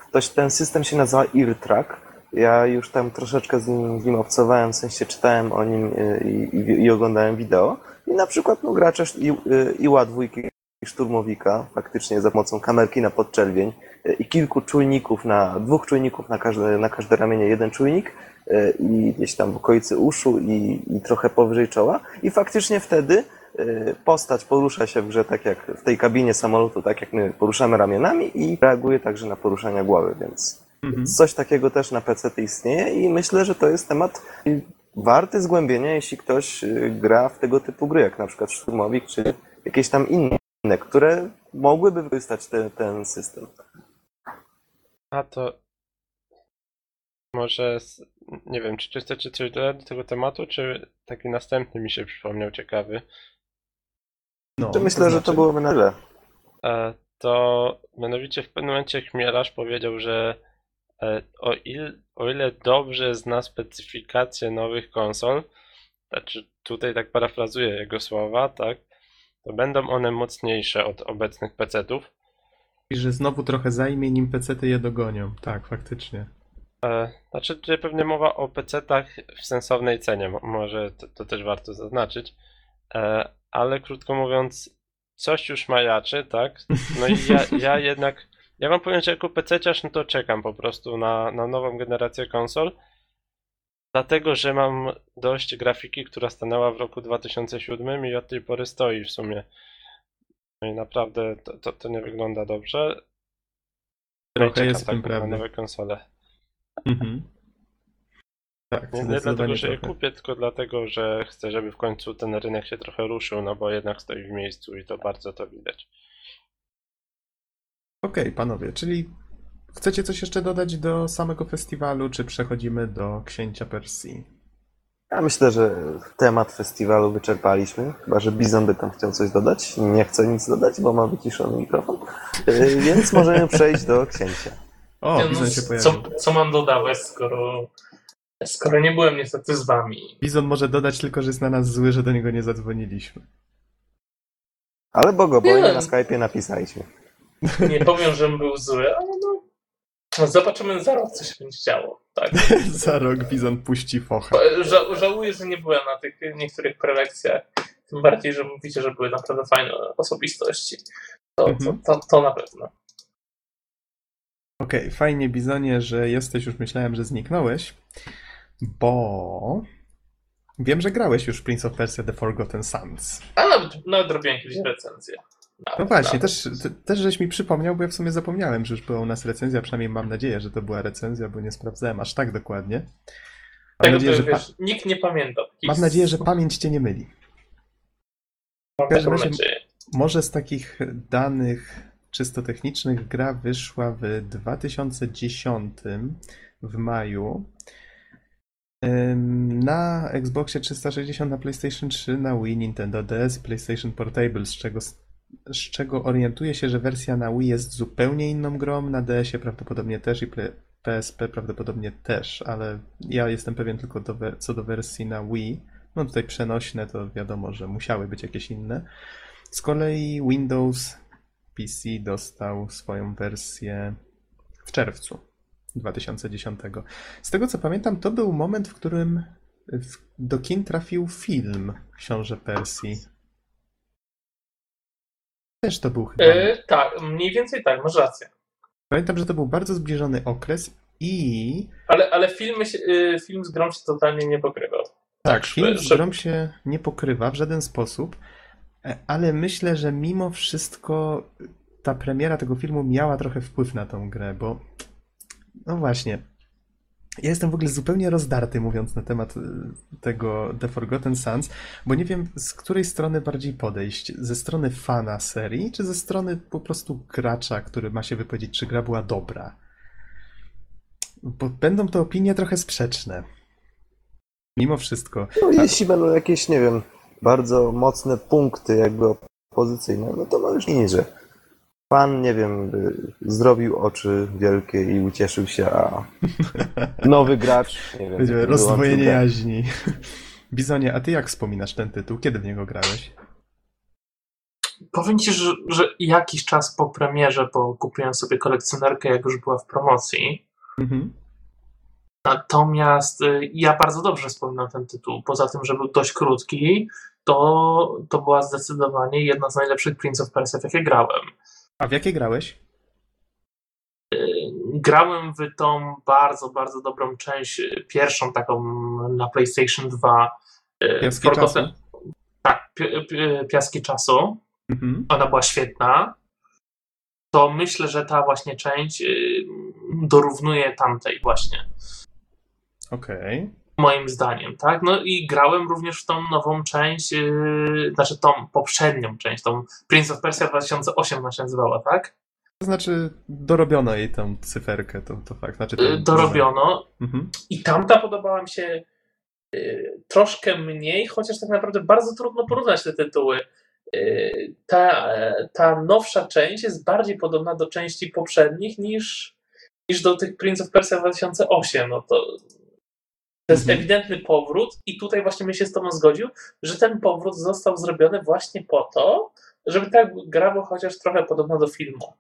Ktoś, ten system się nazywa EarTrack. Ja już tam troszeczkę z nim, z nim obcowałem, w sensie czytałem o nim yy, i, i, i oglądałem wideo. I na przykład no, gracze i, Iła dwójki i szturmowika, faktycznie za pomocą kamerki na podczerwień i kilku czujników na, dwóch czujników na każde, na każde ramienie jeden czujnik yy, i gdzieś tam w okolicy uszu i, i trochę powyżej czoła. I faktycznie wtedy y, postać porusza się w grze tak jak w tej kabinie samolotu, tak jak my poruszamy ramionami i reaguje także na poruszania głowy, więc Mhm. coś takiego też na PC istnieje i myślę, że to jest temat warty zgłębienia, jeśli ktoś y, gra w tego typu gry, jak na przykład Szturmowik, czy jakieś tam inne, które mogłyby wykorzystać te, ten system. A to może, nie wiem, czy chcecie coś dodać do tego tematu, czy taki następny mi się przypomniał ciekawy. No, Czy myślę, że to znaczy- byłoby na tyle. E, to mianowicie w pewnym momencie Chmielarz powiedział, że e, o, il, o ile dobrze zna specyfikację nowych konsol, znaczy tutaj tak parafrazuję jego słowa, tak, to będą one mocniejsze od obecnych PC-ów. I że znowu trochę zajmie, nim PC-ty je dogonią. Tak, faktycznie. E, Znaczy tutaj pewnie mowa o PC-tach w sensownej cenie, mo- może to, to też warto zaznaczyć, E, ale krótko mówiąc, coś już majaczy, tak? No i ja, ja jednak, ja wam powiem, że jako PC-ciarz, no to czekam po prostu na, na nową generację konsol, dlatego, że mam dość grafiki, która stanęła w roku 2007 i od tej pory stoi w sumie. No i naprawdę to, to, to nie wygląda dobrze. Trochę jest czekam tym tak prawdy. nowe konsole. Mhm. Tak, Nie, nie dlatego, że je trochę. kupię, tylko dlatego, że chcę, żeby w końcu ten rynek się trochę ruszył, no bo jednak stoi w miejscu i to bardzo to widać. Okej, panowie, czyli chcecie coś jeszcze dodać do samego festiwalu, czy przechodzimy do Księcia Persji? Ja myślę, że temat festiwalu wyczerpaliśmy, chyba że Bizon by tam chciał coś dodać. Nie chce nic dodać, bo ma wyciszony mikrofon. Yy, Więc możemy przejść do księcia. O, no, Bizon się co, pojawił. co mam dodawać, skoro, skoro nie byłem niestety z wami? Bizon może dodać tylko, że jest na nas zły, że do niego nie zadzwoniliśmy. Ale bogobojnie Nie. na Skype'ie napisaliśmy. Nie powiem, żebym był zły, ale no. Zobaczymy za rok, co się będzie działo. Tak. Za rok Bizon puści focha. Ża żałuję, że nie byłem na tych niektórych prelekcjach. Tym bardziej, że mówicie, że były naprawdę fajne osobistości. To, to, Mhm. to, to na pewno. Okej, fajnie Bizonie, że jesteś, już myślałem, że zniknąłeś, bo wiem, że grałeś już w Prince of Persia The Forgotten Sands. A nawet, nawet robiłem jakieś recenzje. Nawet, No właśnie, też, te- też żeś mi przypomniał, bo ja w sumie zapomniałem, że już była u nas recenzja, przynajmniej mam nadzieję, że to była recenzja, bo nie sprawdzałem aż tak dokładnie. Mam Tego nadzieję, że, pa- wiesz, nikt nie pamięta. mam nadzieję, że pamięć cię nie myli. Mam taką razie- nadzieję. Może z takich danych czysto technicznych gra wyszła w 2010 w maju. Na Xboxie 360, na PlayStation 3, na Wii, Nintendo DS, PlayStation Portable, z czego, z czego orientuję się, że wersja na Wii jest zupełnie inną grą, na DS-ie prawdopodobnie też i PSP prawdopodobnie też, ale ja jestem pewien tylko do, co do wersji na Wii. No tutaj przenośne to wiadomo, że musiały być jakieś inne. Z kolei Windows PC dostał swoją wersję w czerwcu 2010. Z tego co pamiętam, to był moment, w którym do kin trafił film Książę Persji. Też to był chyba. E, tak, mniej więcej tak, masz rację. Pamiętam, że to był bardzo zbliżony okres i Ale, ale filmy film z grą się totalnie nie pokrywał. tak, że- film z grą się nie pokrywa w żaden sposób, e, ale myślę, że mimo wszystko ta premiera tego filmu miała trochę wpływ na tą grę, bo no właśnie. Ja jestem w ogóle zupełnie rozdarty, mówiąc na temat y, tego The Forgotten Sons, bo nie wiem, z której strony bardziej podejść. Ze strony fana serii, czy ze strony po prostu gracza, który ma się wypowiedzieć, czy gra była dobra. bo będą to opinie trochę sprzeczne. Mimo wszystko. No, jeśli będą jakieś, nie wiem, bardzo mocne punkty jakby opozycyjne, no to możesz nic, że pan, nie wiem, y, zrobił oczy wielkie i ucieszył się, a nowy gracz, nie wiem. Rozdwojenie jaźni. Bizonie, a ty jak wspominasz ten tytuł? Kiedy w niego grałeś? Powiem ci, że, że jakiś czas po premierze, bo kupiłem sobie kolekcjonerkę, jak już była w promocji. Mhm. Natomiast y, ja bardzo dobrze wspominam ten tytuł. Poza tym, że był dość krótki, to, to była zdecydowanie jedna z najlepszych Prince of Persia, w jakie grałem. A w jakie grałeś? grałem w tą bardzo, bardzo dobrą część, y, pierwszą taką na PlayStation 2. y, Piaski czasu? Tak, pi- pi- Piaski Czasu. Mhm. Ona była świetna. To myślę, że ta właśnie część y, dorównuje tamtej właśnie, Okej. Moim zdaniem, tak? No i grałem również w tą nową część, y, znaczy tą poprzednią część, tą Prince of Persia 2008 ona się nazywała, tak? To znaczy, dorobiono jej tą cyferkę, to, to fakt. Znaczy, Y, ten- Dorobiono. Mhm. I tamta podobała mi się y, troszkę mniej, chociaż tak naprawdę bardzo trudno porównać te tytuły. Y, ta, ta nowsza część jest bardziej podobna do części poprzednich niż, niż do tych Prince of Persia 2008. No to, to jest Mhm. ewidentny powrót i tutaj właśnie bym się z tobą zgodził, że ten powrót został zrobiony właśnie po to, żeby ta gra była chociaż trochę podobna do filmu.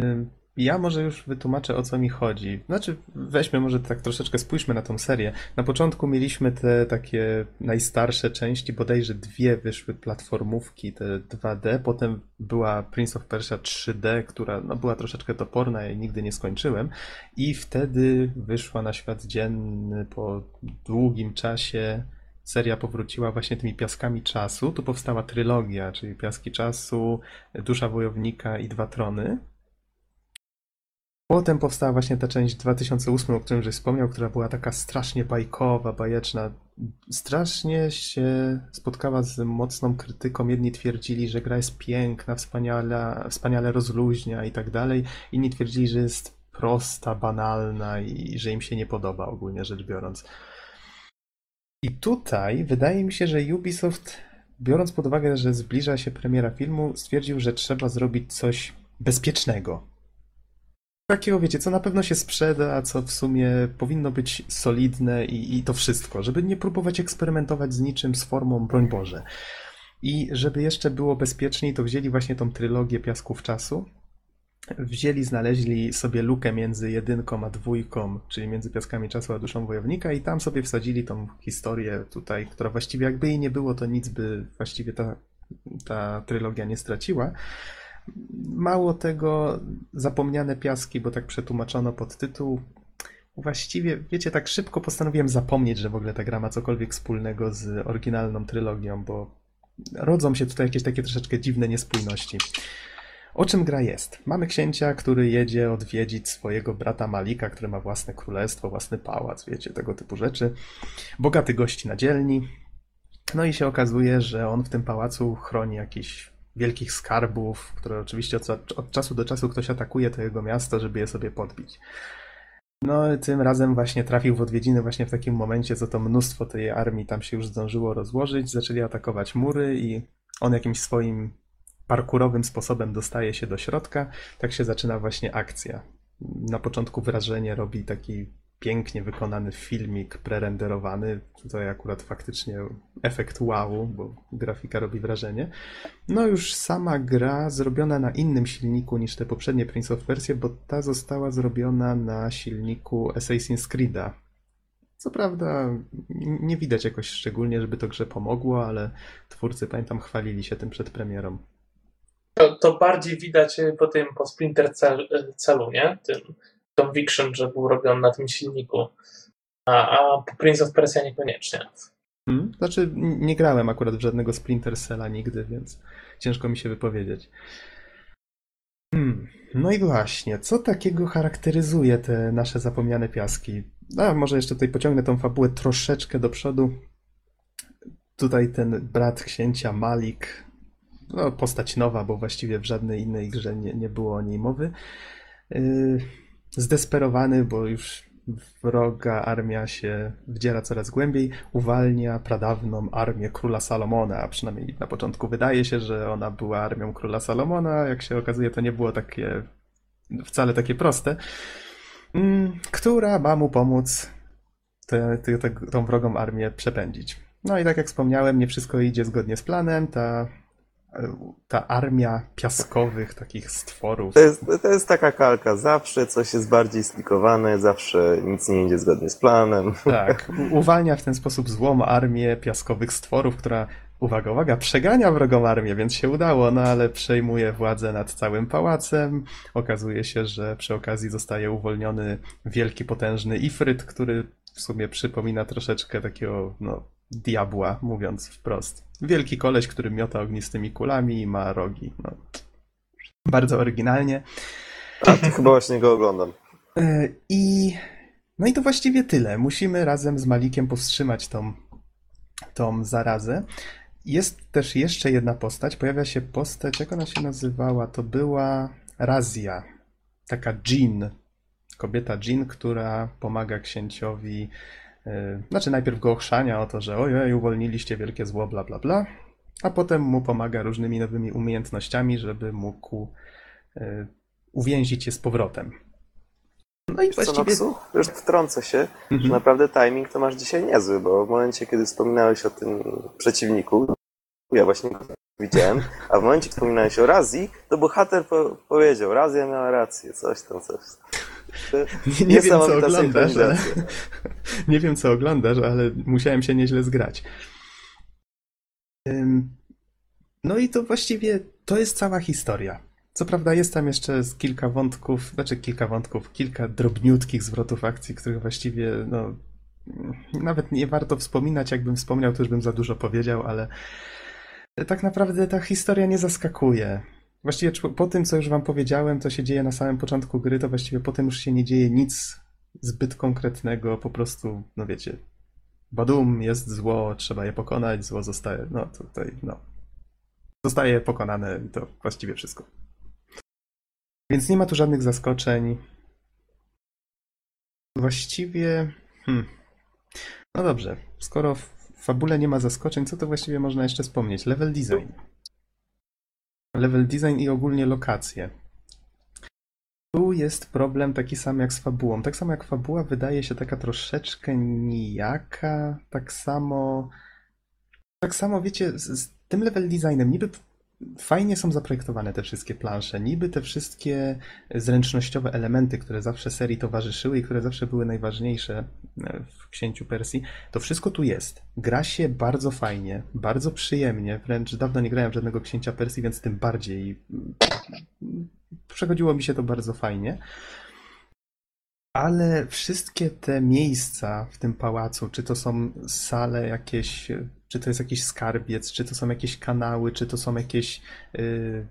Mhm. Ja może już wytłumaczę o co mi chodzi. Znaczy, weźmy może tak troszeczkę spójrzmy na tą serię. Na początku mieliśmy te takie najstarsze części, bodajże dwie wyszły platformówki, te 2D, potem była Prince of Persia 3D, która no, była troszeczkę toporna, ja nigdy nie skończyłem i wtedy wyszła na świat dzienny po długim czasie seria powróciła właśnie tymi piaskami czasu. Tu powstała trylogia, czyli Piaski Czasu, Dusza Wojownika i Dwa Trony. Potem powstała właśnie ta część 2008, o którym żeś wspomniał, która była taka strasznie bajkowa, bajeczna. Strasznie się spotkała z mocną krytyką. Jedni twierdzili, że gra jest piękna, wspaniale, wspaniale rozluźnia i tak dalej. Inni twierdzili, że jest prosta, banalna i że im się nie podoba ogólnie rzecz biorąc. I tutaj wydaje mi się, że Ubisoft, biorąc pod uwagę, że zbliża się premiera filmu, stwierdził, że trzeba zrobić coś bezpiecznego. Takiego, wiecie, co na pewno się sprzeda, a co w sumie powinno być solidne i, i to wszystko, żeby nie próbować eksperymentować z niczym, z formą, broń Boże. I żeby jeszcze było bezpieczniej, to wzięli właśnie tą trylogię Piasków Czasu, wzięli, znaleźli sobie lukę między jedynką a dwójką, czyli między Piaskami Czasu a Duszą Wojownika i tam sobie wsadzili tą historię tutaj, która właściwie jakby jej nie było, to nic by właściwie ta, ta trylogia nie straciła. Mało tego, zapomniane piaski, bo tak przetłumaczono pod tytuł. Właściwie, wiecie, tak szybko postanowiłem zapomnieć, że w ogóle ta gra ma cokolwiek wspólnego z oryginalną trylogią, bo rodzą się tutaj jakieś takie troszeczkę dziwne niespójności. O czym gra jest? Mamy księcia, który jedzie odwiedzić swojego brata Malika, który ma własne królestwo, własny pałac, wiecie, tego typu rzeczy. Bogaty gości na dzielni. No i się okazuje, że on w tym pałacu chroni jakichś wielkich skarbów, które oczywiście od, od czasu do czasu ktoś atakuje to jego miasto, żeby je sobie podbić. No, tym razem właśnie trafił w odwiedziny właśnie w takim momencie, co to mnóstwo tej armii tam się już zdążyło rozłożyć, zaczęli atakować mury i on jakimś swoim parkurowym sposobem dostaje się do środka. Tak się zaczyna właśnie akcja. Na początku wrażenie robi taki pięknie wykonany filmik prerenderowany. Tutaj akurat faktycznie efekt wow, bo grafika robi wrażenie. No już sama gra zrobiona na innym silniku niż te poprzednie Prince of Persia, bo ta została zrobiona na silniku Assassin's Creed'a. Co prawda nie widać jakoś szczególnie, żeby to grze pomogło, ale twórcy pamiętam chwalili się tym przed premierą. To, to bardziej widać y, po tym, po Splinter cel, y, celu, nie? Tym Conviction, że był robiony na tym silniku. A, a Prince of Persia niekoniecznie. Hmm? Znaczy, nie grałem akurat w żadnego Splinter Cella nigdy, więc ciężko mi się wypowiedzieć. Hmm. No i właśnie, co takiego charakteryzuje te nasze zapomniane piaski? A może jeszcze tutaj pociągnę tą fabułę troszeczkę do przodu. Tutaj ten brat księcia Malik, no, postać nowa, bo właściwie w żadnej innej grze nie, nie było o niej mowy. yy, zdesperowany, bo już wroga armia się wdziera coraz głębiej, uwalnia pradawną armię króla Salomona, a przynajmniej na początku wydaje się, że ona była armią króla Salomona, jak się okazuje to nie było takie wcale takie proste, mm, która ma mu pomóc tę, tę, tę, tą wrogą armię przepędzić. No i tak jak wspomniałem, nie wszystko idzie zgodnie z planem, ta, ta armia piaskowych takich stworów To jest, to jest taka kalka. Zawsze coś jest bardziej splikowane, zawsze nic nie idzie zgodnie z planem. Tak, uwalnia w ten sposób złą armię piaskowych stworów, która, uwaga, uwaga, przegania wrogą armię, więc się udało, no ale przejmuje władzę nad całym pałacem. Okazuje się, że przy okazji zostaje uwolniony wielki, potężny Ifryt, który w sumie przypomina troszeczkę takiego, no, diabła, mówiąc wprost. Wielki koleś, który miota ognistymi kulami i ma rogi. No. Bardzo oryginalnie. A to chyba właśnie go oglądam. E, I no i to właściwie tyle. Musimy razem z Malikiem powstrzymać tą, tą zarazę. Jest też jeszcze jedna postać. Pojawia się postać, jak ona się nazywała? To była Razia. Taka Jean. Kobieta Jean, która pomaga księciowi. E, Znaczy, najpierw go ochrzania o to, że ojej, uwolniliście wielkie zło, bla, bla, bla. A potem mu pomaga różnymi nowymi umiejętnościami, żeby mógł e, uwięzić je z powrotem. No i Wiesz co, właściwie. Nopsu? Już wtrącę się, że Mhm. naprawdę timing to masz dzisiaj niezły, bo w momencie, kiedy wspominałeś o tym przeciwniku, ja właśnie widziałem, a w momencie, kiedy wspominałeś o Razji, to bohater po powiedział, Razja miała rację, coś tam, coś tam. Nie, nie wiem, co oglądasz, ale... Nie wiem, co oglądasz, ale musiałem się nieźle zgrać. No i to właściwie to jest cała historia. Co prawda jest tam jeszcze kilka wątków, znaczy kilka wątków, kilka drobniutkich zwrotów akcji, których właściwie no, nawet nie warto wspominać. Jakbym wspomniał, to już bym za dużo powiedział, ale tak naprawdę ta historia nie zaskakuje. Właściwie po tym, co już wam powiedziałem, to się dzieje na samym początku gry, to właściwie potem już się nie dzieje nic zbyt konkretnego, po prostu, no wiecie, badum, jest zło, trzeba je pokonać, zło zostaje, no tutaj, no, zostaje pokonane i to właściwie wszystko. Więc nie ma tu żadnych zaskoczeń. Właściwie, hmm, no dobrze, skoro fabule nie ma zaskoczeń, co to właściwie można jeszcze wspomnieć? Level design. Level design i ogólnie lokacje. Tu jest problem taki sam jak z fabułą. Tak samo jak fabuła wydaje się taka troszeczkę nijaka, tak samo tak samo wiecie, z, z tym level designem niby fajnie są zaprojektowane te wszystkie plansze, niby te wszystkie zręcznościowe elementy, które zawsze serii towarzyszyły i które zawsze były najważniejsze e, w Księciu Persji, to wszystko tu jest. Gra się bardzo fajnie, bardzo przyjemnie, wręcz dawno nie grałem żadnego Księcia Persji, więc tym bardziej mm, przechodziło mi się to bardzo fajnie. Ale wszystkie te miejsca w tym pałacu, czy to są sale jakieś, czy to jest jakiś skarbiec, czy to są jakieś kanały, czy to są jakieś, yy,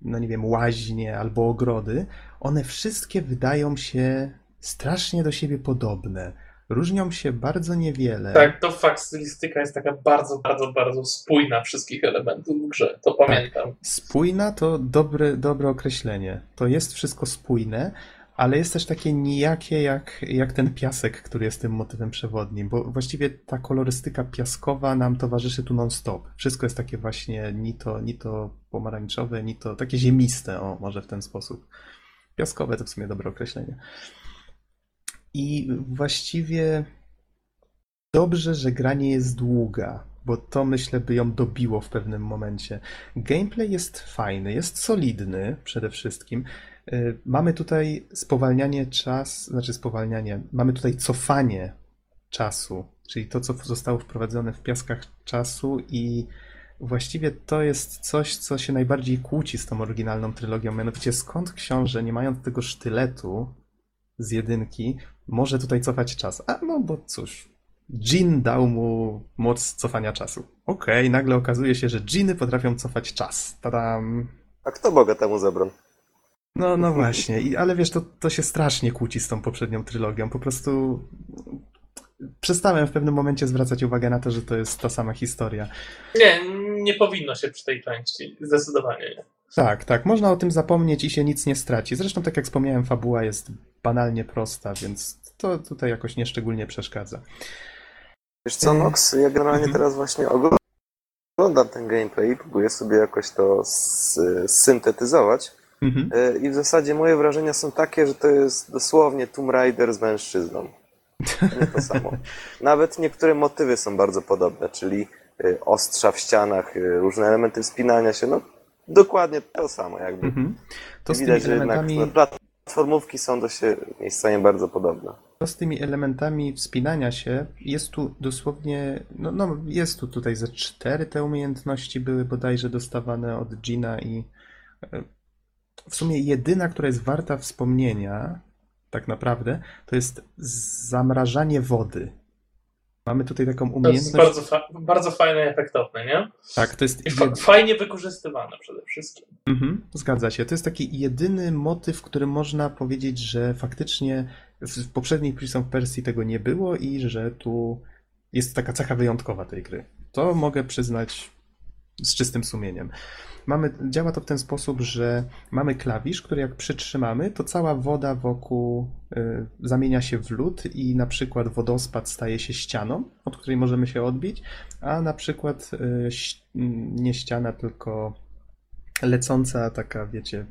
no nie wiem, łaźnie albo ogrody, one wszystkie wydają się strasznie do siebie podobne. Różnią się bardzo niewiele. Tak, to fakt, stylistyka jest taka bardzo, bardzo, bardzo spójna wszystkich elementów w grze, to pamiętam. Spójna to dobre, dobre określenie. To jest wszystko spójne, ale jest też takie nijakie jak, jak ten piasek, który jest tym motywem przewodnim, bo właściwie ta kolorystyka piaskowa nam towarzyszy tu non-stop. Wszystko jest takie właśnie ni to, ni to pomarańczowe, ni to takie ziemiste, o może w ten sposób. Piaskowe to w sumie dobre określenie. I właściwie dobrze, że gra nie jest długa, bo to myślę by ją dobiło w pewnym momencie. Gameplay jest fajny, jest solidny przede wszystkim. Y, Mamy tutaj spowalnianie czas, znaczy spowalnianie, mamy tutaj cofanie czasu, czyli to, co zostało wprowadzone w piaskach czasu i właściwie to jest coś, co się najbardziej kłóci z tą oryginalną trylogią, mianowicie skąd książę, nie mając tego sztyletu z jedynki, może tutaj cofać czas. A no bo cóż, Jin dał mu moc cofania czasu. Okej, nagle okazuje się, że dżiny potrafią cofać czas. Tadam. A kto Boga temu zabrał? No, no właśnie, I, ale wiesz, to, to się strasznie kłóci z tą poprzednią trylogią. Po prostu przestałem w pewnym momencie zwracać uwagę na to, że to jest ta sama historia. Nie, nie powinno się przy tej części, zdecydowanie nie. Tak, tak, można o tym zapomnieć i się nic nie straci. Zresztą, tak jak wspomniałem, fabuła jest banalnie prosta, więc to tutaj jakoś nieszczególnie przeszkadza. Wiesz co, Nox, ja generalnie Mhm. teraz właśnie oglądam ten gameplay i próbuję sobie jakoś to syntetyzować. Mhm. E, I w zasadzie moje wrażenia są takie, że to jest dosłownie Tomb Raider z mężczyzną. Nie to samo. Nawet niektóre motywy są bardzo podobne, czyli e, ostrza w ścianach, e, różne elementy wspinania się, no dokładnie to samo jakby. Mhm. To Widać, że jednak elementami, no, platformówki są do się miejscami bardzo podobne. to z tymi elementami wspinania się jest tu dosłownie, no, no jest tu tutaj ze cztery te umiejętności były bodajże dostawane od Gina i w sumie jedyna, która jest warta wspomnienia, tak naprawdę, to jest zamrażanie wody. Mamy tutaj taką To jest umiejętność. bardzo, fa- bardzo fajne i efektowne, nie? Tak, to jest I fa- jed- fajnie wykorzystywane przede wszystkim. Mhm, zgadza się. To jest taki jedyny motyw, który można powiedzieć, że faktycznie w poprzedniej Prince of Persia tego nie było i że tu jest taka cecha wyjątkowa tej gry. To mogę przyznać z czystym sumieniem. Mamy, działa to w ten sposób, że mamy klawisz, który jak przytrzymamy, to cała woda wokół y, zamienia się w lód i na przykład wodospad staje się ścianą, od której możemy się odbić, a na przykład y, nie ściana, tylko lecąca taka, wiecie,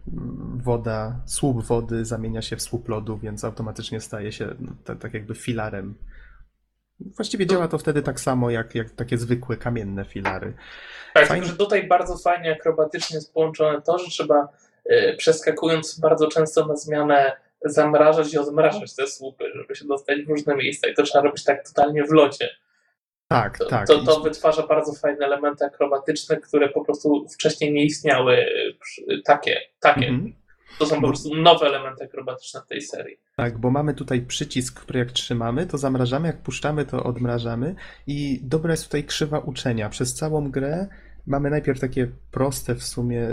woda, słup wody zamienia się w słup lodu, więc automatycznie staje się no, ta- tak jakby filarem. Właściwie działa to wtedy tak samo jak, jak takie zwykłe kamienne filary. Tak, Fajnie. tylko że tutaj bardzo fajnie akrobatycznie jest połączone to, że trzeba e, przeskakując bardzo często na zmianę zamrażać i odmrażać te słupy, żeby się dostać w różne miejsca i to trzeba robić tak totalnie w locie. Tak, To, tak. to, to wytwarza bardzo fajne elementy akrobatyczne, które po prostu wcześniej nie istniały e, takie, takie. Mhm. To są po prostu nowe elementy akrobatyczne tej serii. Tak, bo mamy tutaj przycisk, który jak trzymamy, to zamrażamy, jak puszczamy, to odmrażamy. I dobra jest tutaj krzywa uczenia. Przez całą grę mamy najpierw takie proste w sumie.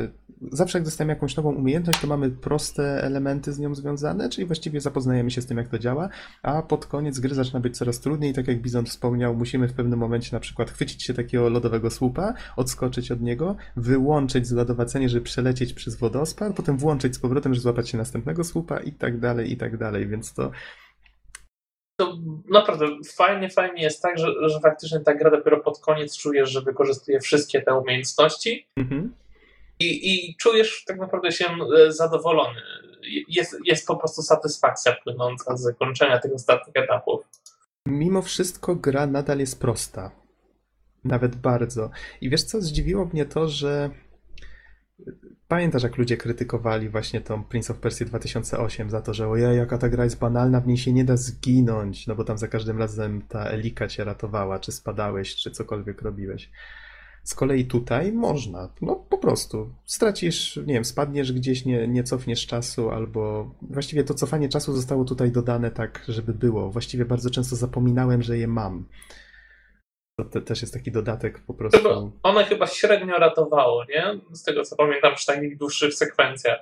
Zawsze jak dostajemy jakąś nową umiejętność, to mamy proste elementy z nią związane, czyli właściwie zapoznajemy się z tym, jak to działa, a pod koniec gry zaczyna być coraz trudniej. Tak jak Bizon wspomniał, musimy w pewnym momencie na przykład chwycić się takiego lodowego słupa, odskoczyć od niego, wyłączyć zlodowacenie, żeby przelecieć przez wodospad, potem włączyć z powrotem, żeby złapać się następnego słupa i tak dalej, i tak dalej, więc to To naprawdę fajnie, fajnie jest tak, że, że faktycznie ta gra dopiero pod koniec czujesz, że wykorzystuje wszystkie te umiejętności mhm. i, i czujesz tak naprawdę się e, zadowolony. Jest, jest po prostu satysfakcja płynąca z zakończenia tych ostatnich etapów. Mimo wszystko gra nadal jest prosta. Nawet bardzo. I wiesz co, zdziwiło mnie to, że pamiętasz jak ludzie krytykowali właśnie tą Prince of Persia 2008 za to, że ojej, jaka ta gra jest banalna, w niej się nie da zginąć, no bo tam za każdym razem ta Elika cię ratowała, czy spadałeś, czy cokolwiek robiłeś. Z kolei tutaj można, no po prostu. Stracisz, nie wiem, spadniesz gdzieś, nie, nie cofniesz czasu, albo właściwie to cofanie czasu zostało tutaj dodane tak, żeby było. Właściwie bardzo często zapominałem, że je mam. To te, też jest taki dodatek po Chyba, prostu. one chyba średnio ratowało, nie? Z tego co pamiętam przy takich dłuższych sekwencjach.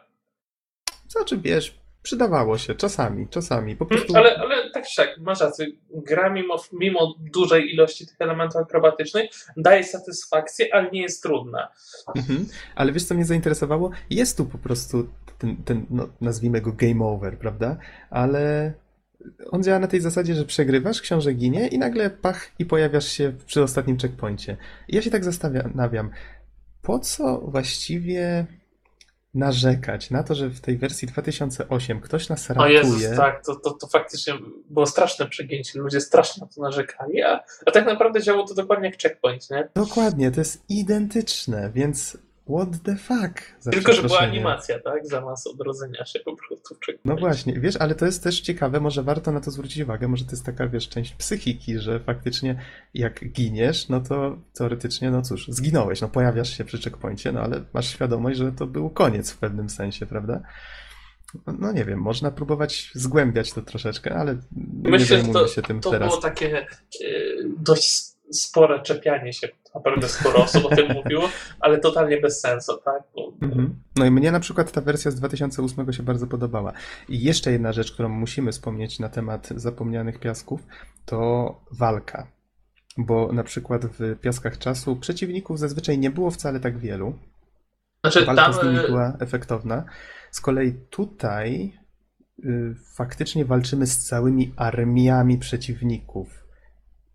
Znaczy, wiesz, przydawało się czasami, czasami. Po prostu. Ale, ale tak czy siak, masz rację. Gra mimo, mimo dużej ilości tych elementów akrobatycznych daje satysfakcję, ale nie jest trudna. Mhm. Ale wiesz, co mnie zainteresowało? Jest tu po prostu ten, ten no, nazwijmy go game over, prawda? Ale on działa na tej zasadzie, że przegrywasz, książę ginie i nagle pach i pojawiasz się przy ostatnim checkpoincie. I ja się tak zastanawiam, po co właściwie narzekać na to, że w tej wersji 2008 ktoś nas O ratuje? Jezus, tak, to, to, to faktycznie było straszne przegięcie. Ludzie strasznie na to narzekali, a, a tak naprawdę działało to dokładnie jak checkpoint, nie? Dokładnie, to jest identyczne, więc what the fuck? Tylko, że była animacja, tak? Zamiast odrodzenia się po prostu. No właśnie, wiesz, ale to jest też ciekawe, może warto na to zwrócić uwagę, może to jest taka, wiesz, część psychiki, że faktycznie jak giniesz, no to teoretycznie, no cóż, zginąłeś, no pojawiasz się przy checkpoincie, no ale masz świadomość, że to był koniec w pewnym sensie, prawda? No, nie wiem, można próbować zgłębiać to troszeczkę, ale nie Myślę, że zajmujmy to, się tym to teraz. było takie e, dość spore czepianie się. Naprawdę sporo osób o tym mówiło, ale totalnie bez sensu, tak? Bo, Mhm. No i mnie na przykład ta wersja z 2008 się bardzo podobała. I jeszcze jedna rzecz, którą musimy wspomnieć na temat zapomnianych piasków, to walka. Bo na przykład w piaskach czasu przeciwników zazwyczaj nie było wcale tak wielu. Znaczy walka tam z nimi była efektowna. Z kolei tutaj y, faktycznie walczymy z całymi armiami przeciwników.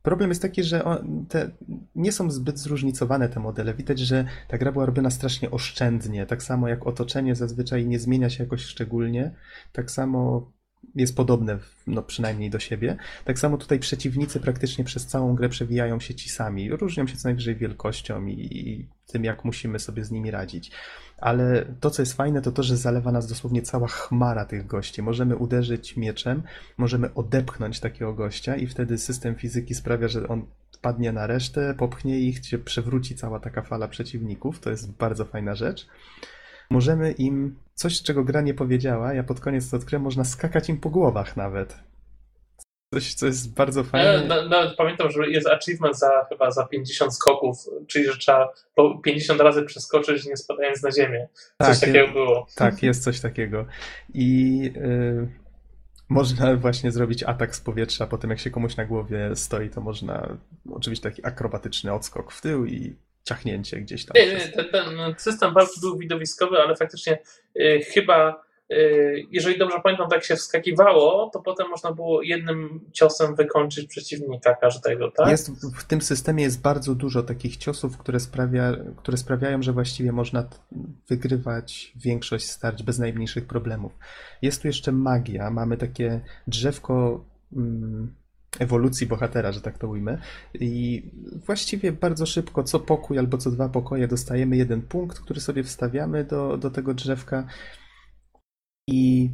Problem jest taki, że te, nie są zbyt zróżnicowane te modele. Widać, że ta gra była robiona strasznie oszczędnie. Tak samo jak otoczenie zazwyczaj nie zmienia się jakoś szczególnie, tak samo jest podobne, no przynajmniej do siebie. Tak samo tutaj przeciwnicy praktycznie przez całą grę przewijają się ci sami. Różnią się co najwyżej wielkością i, i tym, jak musimy sobie z nimi radzić. Ale to, co jest fajne, to to, że zalewa nas dosłownie cała chmara tych gości. Możemy uderzyć mieczem, możemy odepchnąć takiego gościa i wtedy system fizyki sprawia, że on padnie na resztę, popchnie ich, się przewróci cała taka fala przeciwników. To jest bardzo fajna rzecz. Możemy im, coś czego gra nie powiedziała, ja pod koniec to odkryłem, można skakać im po głowach nawet. Coś, co jest bardzo Ja fajne. na- nawet pamiętam, że jest achievement za chyba za 50 skoków, czyli że trzeba po 50 razy przeskoczyć, nie spadając na ziemię. Coś Tak, takiego było. Tak, jest coś takiego. I y, można właśnie zrobić atak z powietrza, potem jak się komuś na głowie stoi, to można oczywiście taki akrobatyczny odskok w tył i ciachnięcie gdzieś tam. Nie, nie, ten, ten system walki był widowiskowy, ale faktycznie y, chyba, y, jeżeli dobrze pamiętam, tak się wskakiwało, to potem można było jednym ciosem wykończyć przeciwnika każdego, tak? Jest, w tym systemie jest bardzo dużo takich ciosów, które, sprawia, które sprawiają, że właściwie można wygrywać większość starć bez najmniejszych problemów. Jest tu jeszcze magia. Mamy takie drzewko mm, ewolucji bohatera, że tak to ujmę. I właściwie bardzo szybko, co pokój albo co dwa pokoje, dostajemy jeden punkt, który sobie wstawiamy do, do tego drzewka. I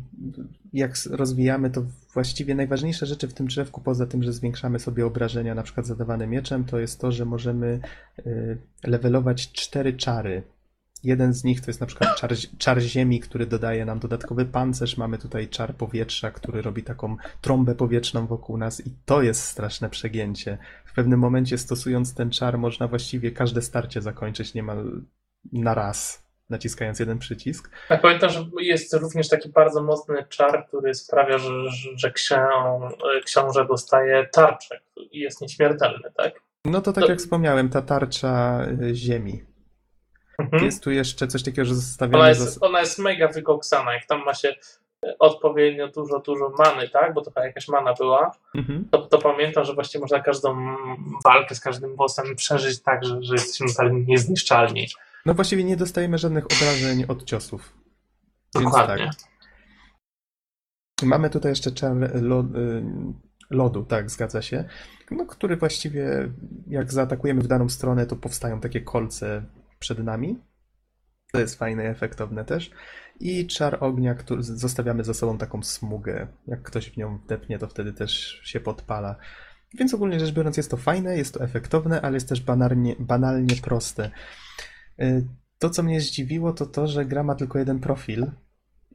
jak rozwijamy, to właściwie najważniejsze rzeczy w tym drzewku, poza tym, że zwiększamy sobie obrażenia, na przykład zadawane mieczem, to jest to, że możemy y, levelować cztery czary. Jeden z nich to jest na przykład czar, czar ziemi, który dodaje nam dodatkowy pancerz. Mamy tutaj czar powietrza, który robi taką trąbę powietrzną wokół nas i to jest straszne przegięcie. W pewnym momencie stosując ten czar można właściwie każde starcie zakończyć niemal na raz, naciskając jeden przycisk. Ja pamiętam, że jest również taki bardzo mocny czar, który sprawia, że, że, księ, książę dostaje tarczę i jest nieśmiertelny, tak? No to tak To- jak wspomniałem, ta tarcza y, ziemi. Mhm. Jest tu jeszcze coś takiego, że zostawiamy... Ona zas- jest, ona jest mega wykoksana, jak tam ma się e, odpowiednio dużo, dużo many, tak? Bo to chyba jakaś mana była. Mhm. To, to pamiętam, że właściwie można każdą walkę z każdym bossem przeżyć tak, że, że jesteśmy niezniszczalni. No właściwie nie dostajemy żadnych obrażeń od ciosów. Więc Dokładnie. tak. Mamy tutaj jeszcze czar lo, y, lodu, tak, zgadza się, no, który właściwie jak zaatakujemy w daną stronę, to powstają takie kolce przed nami. To jest fajne efektowne też. I czar ognia, który zostawiamy za sobą taką smugę. Jak ktoś w nią wdepnie, to wtedy też się podpala. Więc ogólnie rzecz biorąc jest to fajne, jest to efektowne, ale jest też banalnie, banalnie proste. Y, To, co mnie zdziwiło, to to, że gra ma tylko jeden profil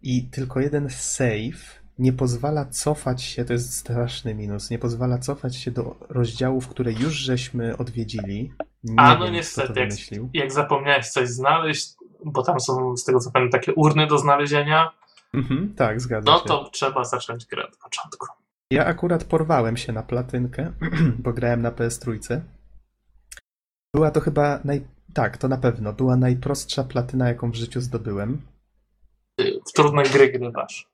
i tylko jeden save nie pozwala cofać się, to jest straszny minus, nie pozwala cofać się do rozdziałów, które już żeśmy odwiedzili. Nie A wiem, no kto niestety, jak, jak zapomniałeś coś znaleźć, bo tam są z tego co pamiętam takie urny do znalezienia, Mhm, tak, zgadza no się. to trzeba zacząć grę od początku. Ja akurat porwałem się na platynkę, bo grałem na PS3. Była to chyba naj... Tak, to na pewno. Była najprostsza platyna, jaką w życiu zdobyłem. W trudne gry grywasz.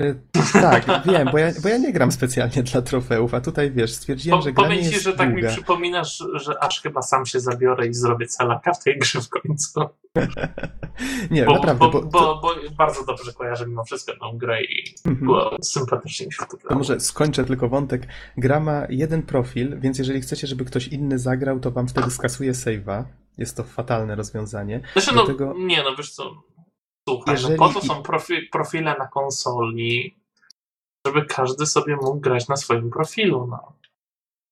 Y, Tak, wiem, bo ja, bo ja nie gram specjalnie dla trofeów, a tutaj wiesz, stwierdziłem, Po, że gra nie powiem ci, jest że tak mi długa. przypominasz, że aż chyba sam się zabiorę i zrobię celaka w tej grze w końcu. Nie, Bo, naprawdę, bo, bo, to, bo bardzo dobrze kojarzę mimo wszystko tę grę i Mhm. było sympatycznie mi się to grało. może skończę tylko wątek. Gra ma jeden profil, więc jeżeli chcecie, żeby ktoś inny zagrał, to wam wtedy skasuje save'a. Jest to fatalne rozwiązanie. Znaczy, no, tego- nie no, wiesz co, słuchaj, Jeżeli- no po to są profi, profile na konsoli, żeby każdy sobie mógł grać na swoim profilu, no.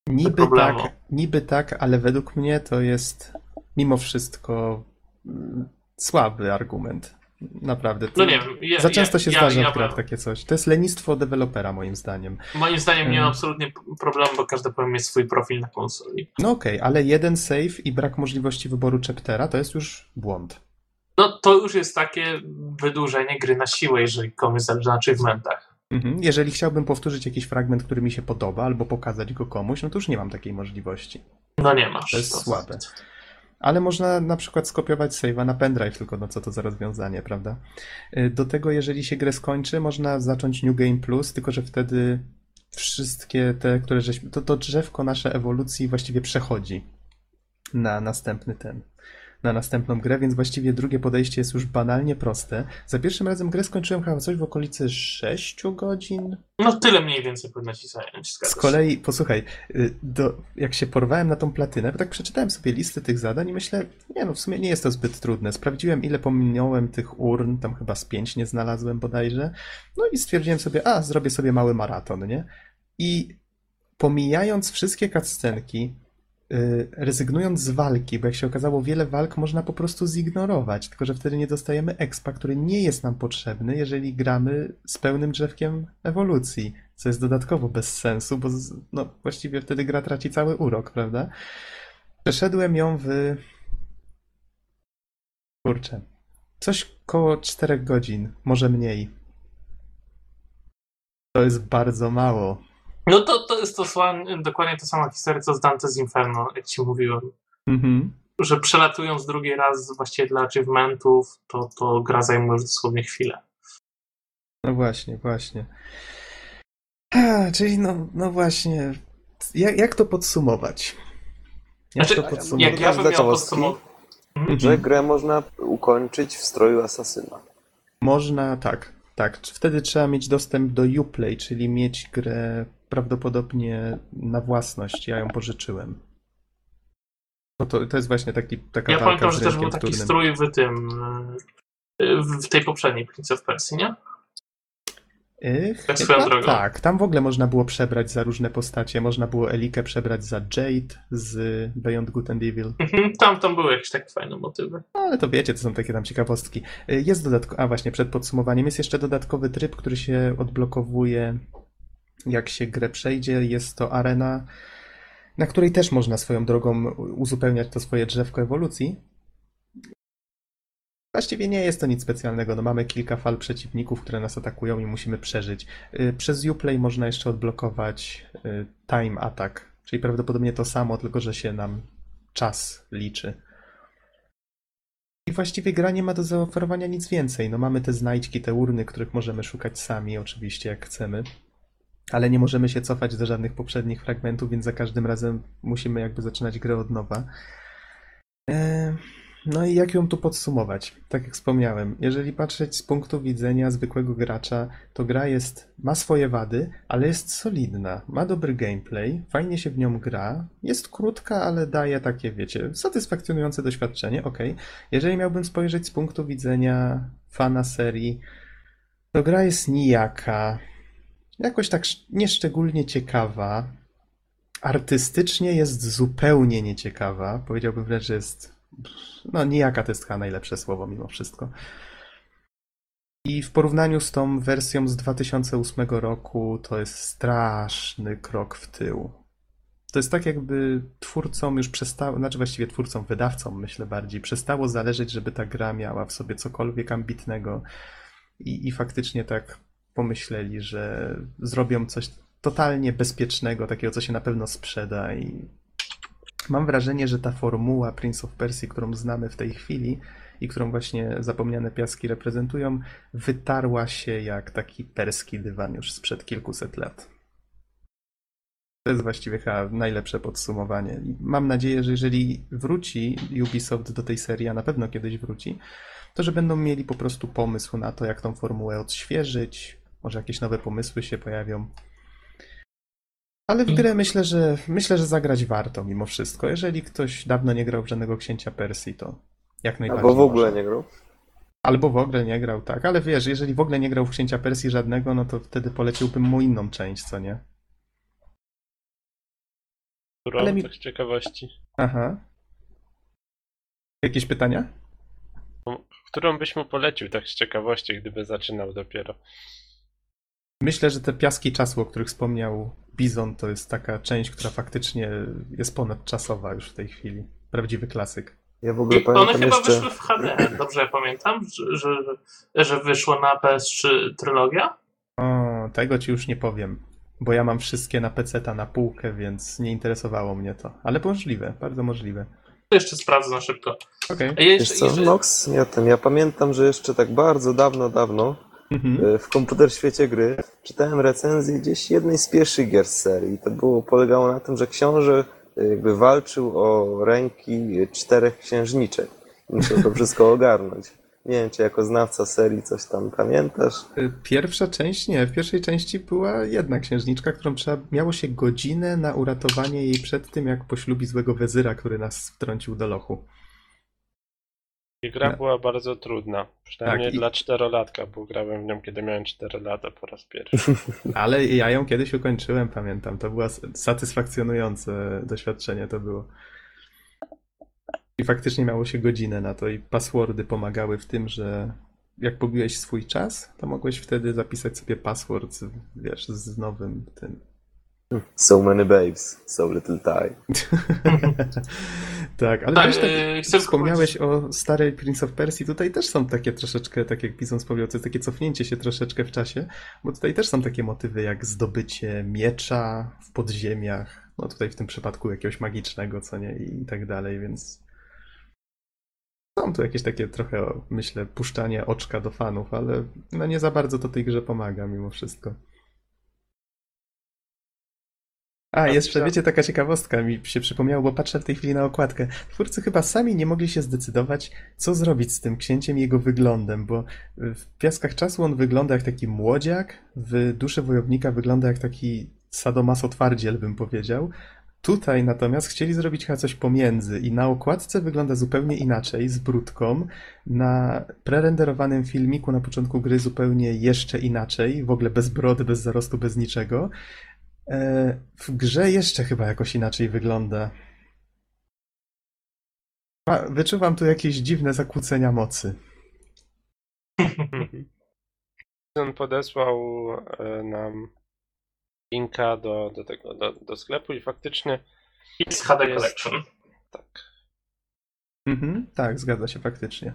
Niby tak, niby tak, ale według mnie to jest mimo wszystko mm, słaby argument. Naprawdę. No nie wiem. Ja, Za często się ja, zdarza ja, w grach takie coś. To jest lenistwo dewelopera, moim zdaniem. Moim zdaniem nie ma absolutnie problemu, bo każdy powinien mieć swój profil na konsoli. No okej, ale jeden save i brak możliwości wyboru chaptera to jest już błąd. No to już jest takie wydłużenie gry na siłę, jeżeli komuś zależy na achievementach. Mhm. Jeżeli chciałbym powtórzyć jakiś fragment, który mi się podoba, albo pokazać go komuś, no to już nie mam takiej możliwości. No nie masz. To jest słabe. ale można na przykład skopiować save'a na pendrive, tylko no co to za rozwiązanie, prawda? Y, Do tego, jeżeli się grę skończy, można zacząć New Game Plus, tylko że wtedy wszystkie te, które żeśmy, to, to drzewko nasze ewolucji właściwie przechodzi na następny ten, na następną grę, więc właściwie drugie podejście jest już banalnie proste. Za pierwszym razem grę skończyłem chyba coś w okolicy 6 godzin, No tyle mniej więcej powinno ci zająć. z kolei, posłuchaj, y, do, jak się porwałem na tą platynę, to tak przeczytałem sobie listy tych zadań i myślę, nie no, w sumie nie jest to zbyt trudne. Sprawdziłem, ile pominąłem tych urn, tam chyba z pięć nie znalazłem bodajże. No i stwierdziłem sobie, a, zrobię sobie mały maraton, nie? I pomijając wszystkie cutscenki, rezygnując z walki, bo jak się okazało, wiele walk można po prostu zignorować, tylko że wtedy nie dostajemy expa, który nie jest nam potrzebny, jeżeli gramy z pełnym drzewkiem ewolucji, co jest dodatkowo bez sensu, bo no, właściwie wtedy gra traci cały urok, prawda? Przeszedłem ją w... Kurczę. Coś koło 4 godzin, może mniej. To jest bardzo mało. No to, to jest to dokładnie ta sama historia, co z Dante's Inferno, jak ci mówiłem. Mhm. Że przelatując drugi raz właściwie dla achievementów, to, to gra zajmuje już dosłownie chwilę. No właśnie, właśnie. A, czyli no, no właśnie. Jak, jak to podsumować? Jak Znaczy, to jak podsumować? ja bym miał podsumować. Mhm. Że grę można ukończyć w stroju asasyna. Można, tak, tak. Wtedy trzeba mieć dostęp do Uplay, czyli mieć grę prawdopodobnie na własność. Ja ją pożyczyłem. No to, to jest właśnie taki, taka Ja pamiętam, że też był taki wtórnym. strój w tym, w tej poprzedniej Prince of Persia, nie? Yy, Tak swoją drogą. tak, tam w ogóle można było przebrać za różne postacie. Można było Elikę przebrać za Jade z Beyond Good and Evil. Mhm, Tam, tam były jakieś takie fajne motywy. No, ale to wiecie, to są takie tam ciekawostki. Y, Jest dodatkowy, a właśnie przed podsumowaniem, jest jeszcze dodatkowy tryb, który się odblokowuje, jak się grę przejdzie. Jest to arena, na której też można swoją drogą uzupełniać to swoje drzewko ewolucji. Właściwie nie jest to nic specjalnego. No, mamy kilka fal przeciwników, które nas atakują i musimy przeżyć. Y, Przez Uplay można jeszcze odblokować y, time attack, czyli prawdopodobnie to samo, tylko że się nam czas liczy. I właściwie gra nie ma do zaoferowania nic więcej. No mamy te znajdźki, te urny, których możemy szukać sami, oczywiście, jak chcemy. Ale nie możemy się cofać do żadnych poprzednich fragmentów, więc za każdym razem musimy jakby zaczynać grę od nowa. Eee, No i jak ją tu podsumować? Tak jak wspomniałem, jeżeli patrzeć z punktu widzenia zwykłego gracza, to gra jest, ma swoje wady, ale jest solidna, ma dobry gameplay, fajnie się w nią gra, jest krótka, ale daje takie, wiecie, satysfakcjonujące doświadczenie, ok. Jeżeli miałbym spojrzeć z punktu widzenia fana serii, to gra jest nijaka, jakoś tak sz- nieszczególnie ciekawa, artystycznie jest zupełnie nieciekawa, powiedziałbym wręcz, że jest, no nijaka to jest chyba najlepsze słowo mimo wszystko. I w porównaniu z tą wersją z 2008 roku to jest straszny krok w tył. To jest tak, jakby twórcom już przestało, znaczy właściwie twórcom, wydawcom myślę bardziej, przestało zależeć, żeby ta gra miała w sobie cokolwiek ambitnego i, i faktycznie tak pomyśleli, że zrobią coś totalnie bezpiecznego, takiego, co się na pewno sprzeda i mam wrażenie, że ta formuła Prince of Persia, którą znamy w tej chwili i którą właśnie zapomniane piaski reprezentują, wytarła się jak taki perski dywan już sprzed kilkuset lat. To jest właściwie chyba najlepsze podsumowanie. Mam nadzieję, że jeżeli wróci Ubisoft do tej serii, a na pewno kiedyś wróci, to że będą mieli po prostu pomysł na to, jak tą formułę odświeżyć, może jakieś nowe pomysły się pojawią. Ale w grę myślę, że myślę, że zagrać warto mimo wszystko. Jeżeli ktoś dawno nie grał w żadnego księcia Persji, to jak najbardziej. Albo w ogóle może. nie grał. Albo w ogóle nie grał, tak. Ale wiesz, jeżeli w ogóle nie grał w księcia Persji żadnego, no to wtedy poleciłbym mu inną część, co nie? Którą, Ale mi- tak z ciekawości. Aha. Jakieś pytania? Którą byś mu polecił, tak z ciekawości, gdyby zaczynał dopiero? Myślę, że te piaski czasu, o których wspomniał Bizon, to jest taka część, która faktycznie jest ponadczasowa już w tej chwili. Prawdziwy klasyk. Ja w ogóle I one chyba jeszcze... wyszły w HD, dobrze ja pamiętam, że, że, że wyszła na PS3 trylogia? O, tego ci już nie powiem, bo ja mam wszystkie na PC-ta na półkę, więc nie interesowało mnie to. Ale możliwe, bardzo możliwe. To jeszcze sprawdzę na szybko. A ja Wiesz jeszcze, co, jeszcze, Nox, ja, ten, ja pamiętam, że jeszcze tak bardzo dawno, dawno Mhm. e, w komputer świecie gry czytałem recenzję gdzieś jednej z pierwszych gier z serii. To było, polegało na tym, że książę e, jakby walczył o ręki czterech księżniczek. Musiał to wszystko ogarnąć. Nie wiem, czy jako znawca serii coś tam pamiętasz? Y, Pierwsza część nie. W pierwszej części była jedna księżniczka, którą trzeba, miało się godzinę na uratowanie jej przed tym, jak poślubi złego wezyra, który nas wtrącił do lochu. I gra była bardzo trudna. Przynajmniej Tak, i- dla czterolatka, bo grałem w nią, kiedy miałem 4 lata po raz pierwszy. Ale ja ją kiedyś ukończyłem, pamiętam. To było satysfakcjonujące doświadczenie to było. I faktycznie miało się godzinę na to i passwordy pomagały w tym, że jak pobiłeś swój czas, to mogłeś wtedy zapisać sobie password, wiesz, z nowym tym. So many babes, so little time. tak, ale Tak, tak, chcę wspomniałeś o starej Prince of Persia, tutaj też są takie troszeczkę, tak jak Bizon wspomniał, to jest takie cofnięcie się troszeczkę w czasie, bo tutaj też są takie motywy jak zdobycie miecza w podziemiach, no tutaj w tym przypadku jakiegoś magicznego, co nie, i tak dalej, więc są tu jakieś takie trochę, myślę, puszczanie oczka do fanów, ale no nie za bardzo to tej grze pomaga mimo wszystko. A, jeszcze, wiecie, taka ciekawostka mi się przypomniało, bo patrzę w tej chwili na okładkę. Twórcy chyba sami nie mogli się zdecydować, co zrobić z tym księciem i jego wyglądem, bo w Piaskach Czasu on wygląda jak taki młodziak, w Duszy Wojownika wygląda jak taki sadomaso twardziel, bym powiedział. Tutaj natomiast chcieli zrobić chyba coś pomiędzy i na okładce wygląda zupełnie inaczej, z brudką. Na prerenderowanym filmiku na początku gry zupełnie jeszcze inaczej, w ogóle bez brody, bez zarostu, bez niczego. E, W grze jeszcze chyba jakoś inaczej wygląda. Wyczuwam tu jakieś dziwne zakłócenia mocy. On podesłał e, nam linka do, do tego, do, do sklepu i faktycznie Jest HD Jest. Collection. tak. Mhm, tak, zgadza się faktycznie.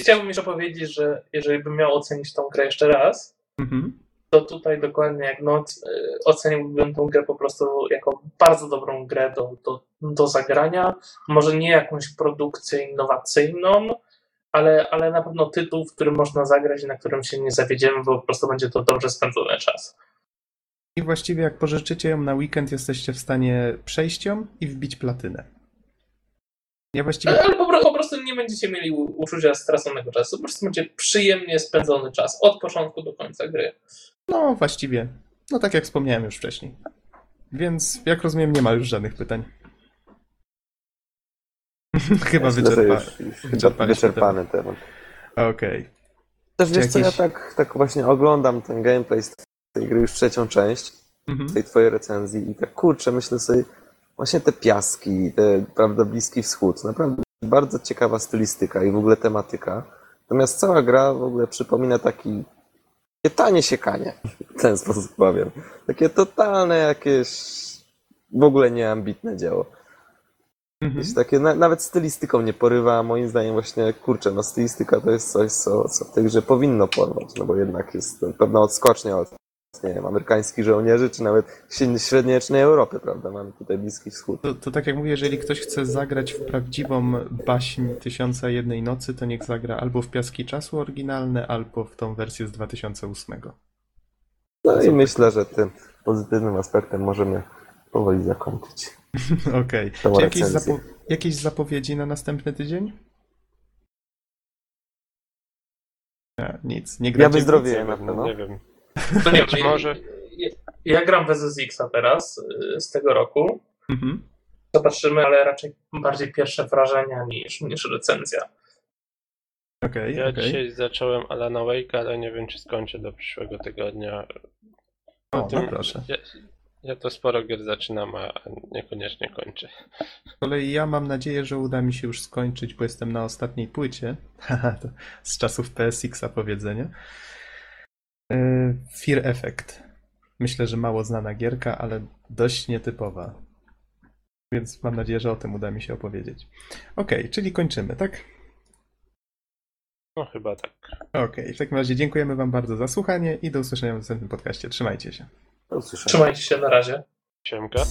Chciałbym jeszcze powiedzieć, że jeżeli bym miał ocenić tą grę jeszcze raz, Mhm, to tutaj dokładnie jak noc y, oceniłbym tą grę po prostu jako bardzo dobrą grę do, do, do zagrania. Może nie jakąś produkcję innowacyjną, ale, ale na pewno tytuł, w którym można zagrać i na którym się nie zawiedziemy, bo po prostu będzie to dobrze spędzony czas. I właściwie jak pożyczycie ją na weekend, jesteście w stanie przejść ją i wbić platynę. Ja właściwie Ale po, pro- po prostu nie będziecie mieli uczucia straconego czasu, po prostu będzie przyjemnie spędzony czas od początku do końca gry. No, właściwie. No tak jak wspomniałem już wcześniej. Więc jak rozumiem, nie ma już żadnych pytań. Chyba że wyczerpa... wyczerpaliśmy wyczerpany temat. Okej. Też wiesz co, ja tak, tak właśnie oglądam ten gameplay z tej gry już trzecią część, Mhm. tej twojej recenzji i tak kurczę, myślę sobie, właśnie te piaski, te, prawda, Bliski Wschód, naprawdę bardzo ciekawa stylistyka i w ogóle tematyka. Natomiast cała gra w ogóle przypomina taki takie tanie siekanie, w ten sposób powiem. Takie totalne jakieś w ogóle nieambitne dzieło. Mhm. Jakieś takie, na, nawet stylistyką nie porywa, a moim zdaniem właśnie, kurczę, no stylistyka to jest coś, co, co w tej grze powinno porwać, no bo jednak jest pewna odskocznia od, nie wiem, amerykańskich żołnierzy, czy nawet średnie- średniowiecznej Europy, prawda, mamy tutaj Bliski Wschód. To, to tak jak mówię, jeżeli ktoś chce zagrać w prawdziwą baśń Tysiąca Jednej Nocy, to niech zagra albo w Piaski Czasu oryginalne, albo w tą wersję z 2008. No i myślę, że tym pozytywnym aspektem możemy powoli zakończyć. Okej. Czy jakieś, zapo- jakieś zapowiedzi na następny tydzień? Nie, nic. Nie Ja gracie w wyzdrowieję Nie na pewno. nie wiem. To nie wiem, może- Ja, ja gram w SSX-a teraz y, z tego roku. Mhm. Zobaczymy, ale raczej bardziej pierwsze wrażenia niż, niż recenzja. Okej, Ja okej. dzisiaj zacząłem Alana Wake'a, ale nie wiem, czy skończę do przyszłego tygodnia. O, tym- no proszę. Ja, ja to sporo gier zaczynam, a niekoniecznie kończę. Z kolei ja mam nadzieję, że uda mi się już skończyć, bo jestem na ostatniej płycie. Z czasów PSX-a powiedzenie. Yy, Fear Effect. Myślę, że mało znana gierka, ale dość nietypowa. Więc mam nadzieję, że o tym uda mi się opowiedzieć. Okej, czyli kończymy, tak? No chyba tak. Okej, w takim razie dziękujemy Wam bardzo za słuchanie i do usłyszenia w następnym podcaście. Trzymajcie się. Do usłyszenia. Trzymajcie się na razie. Siemka.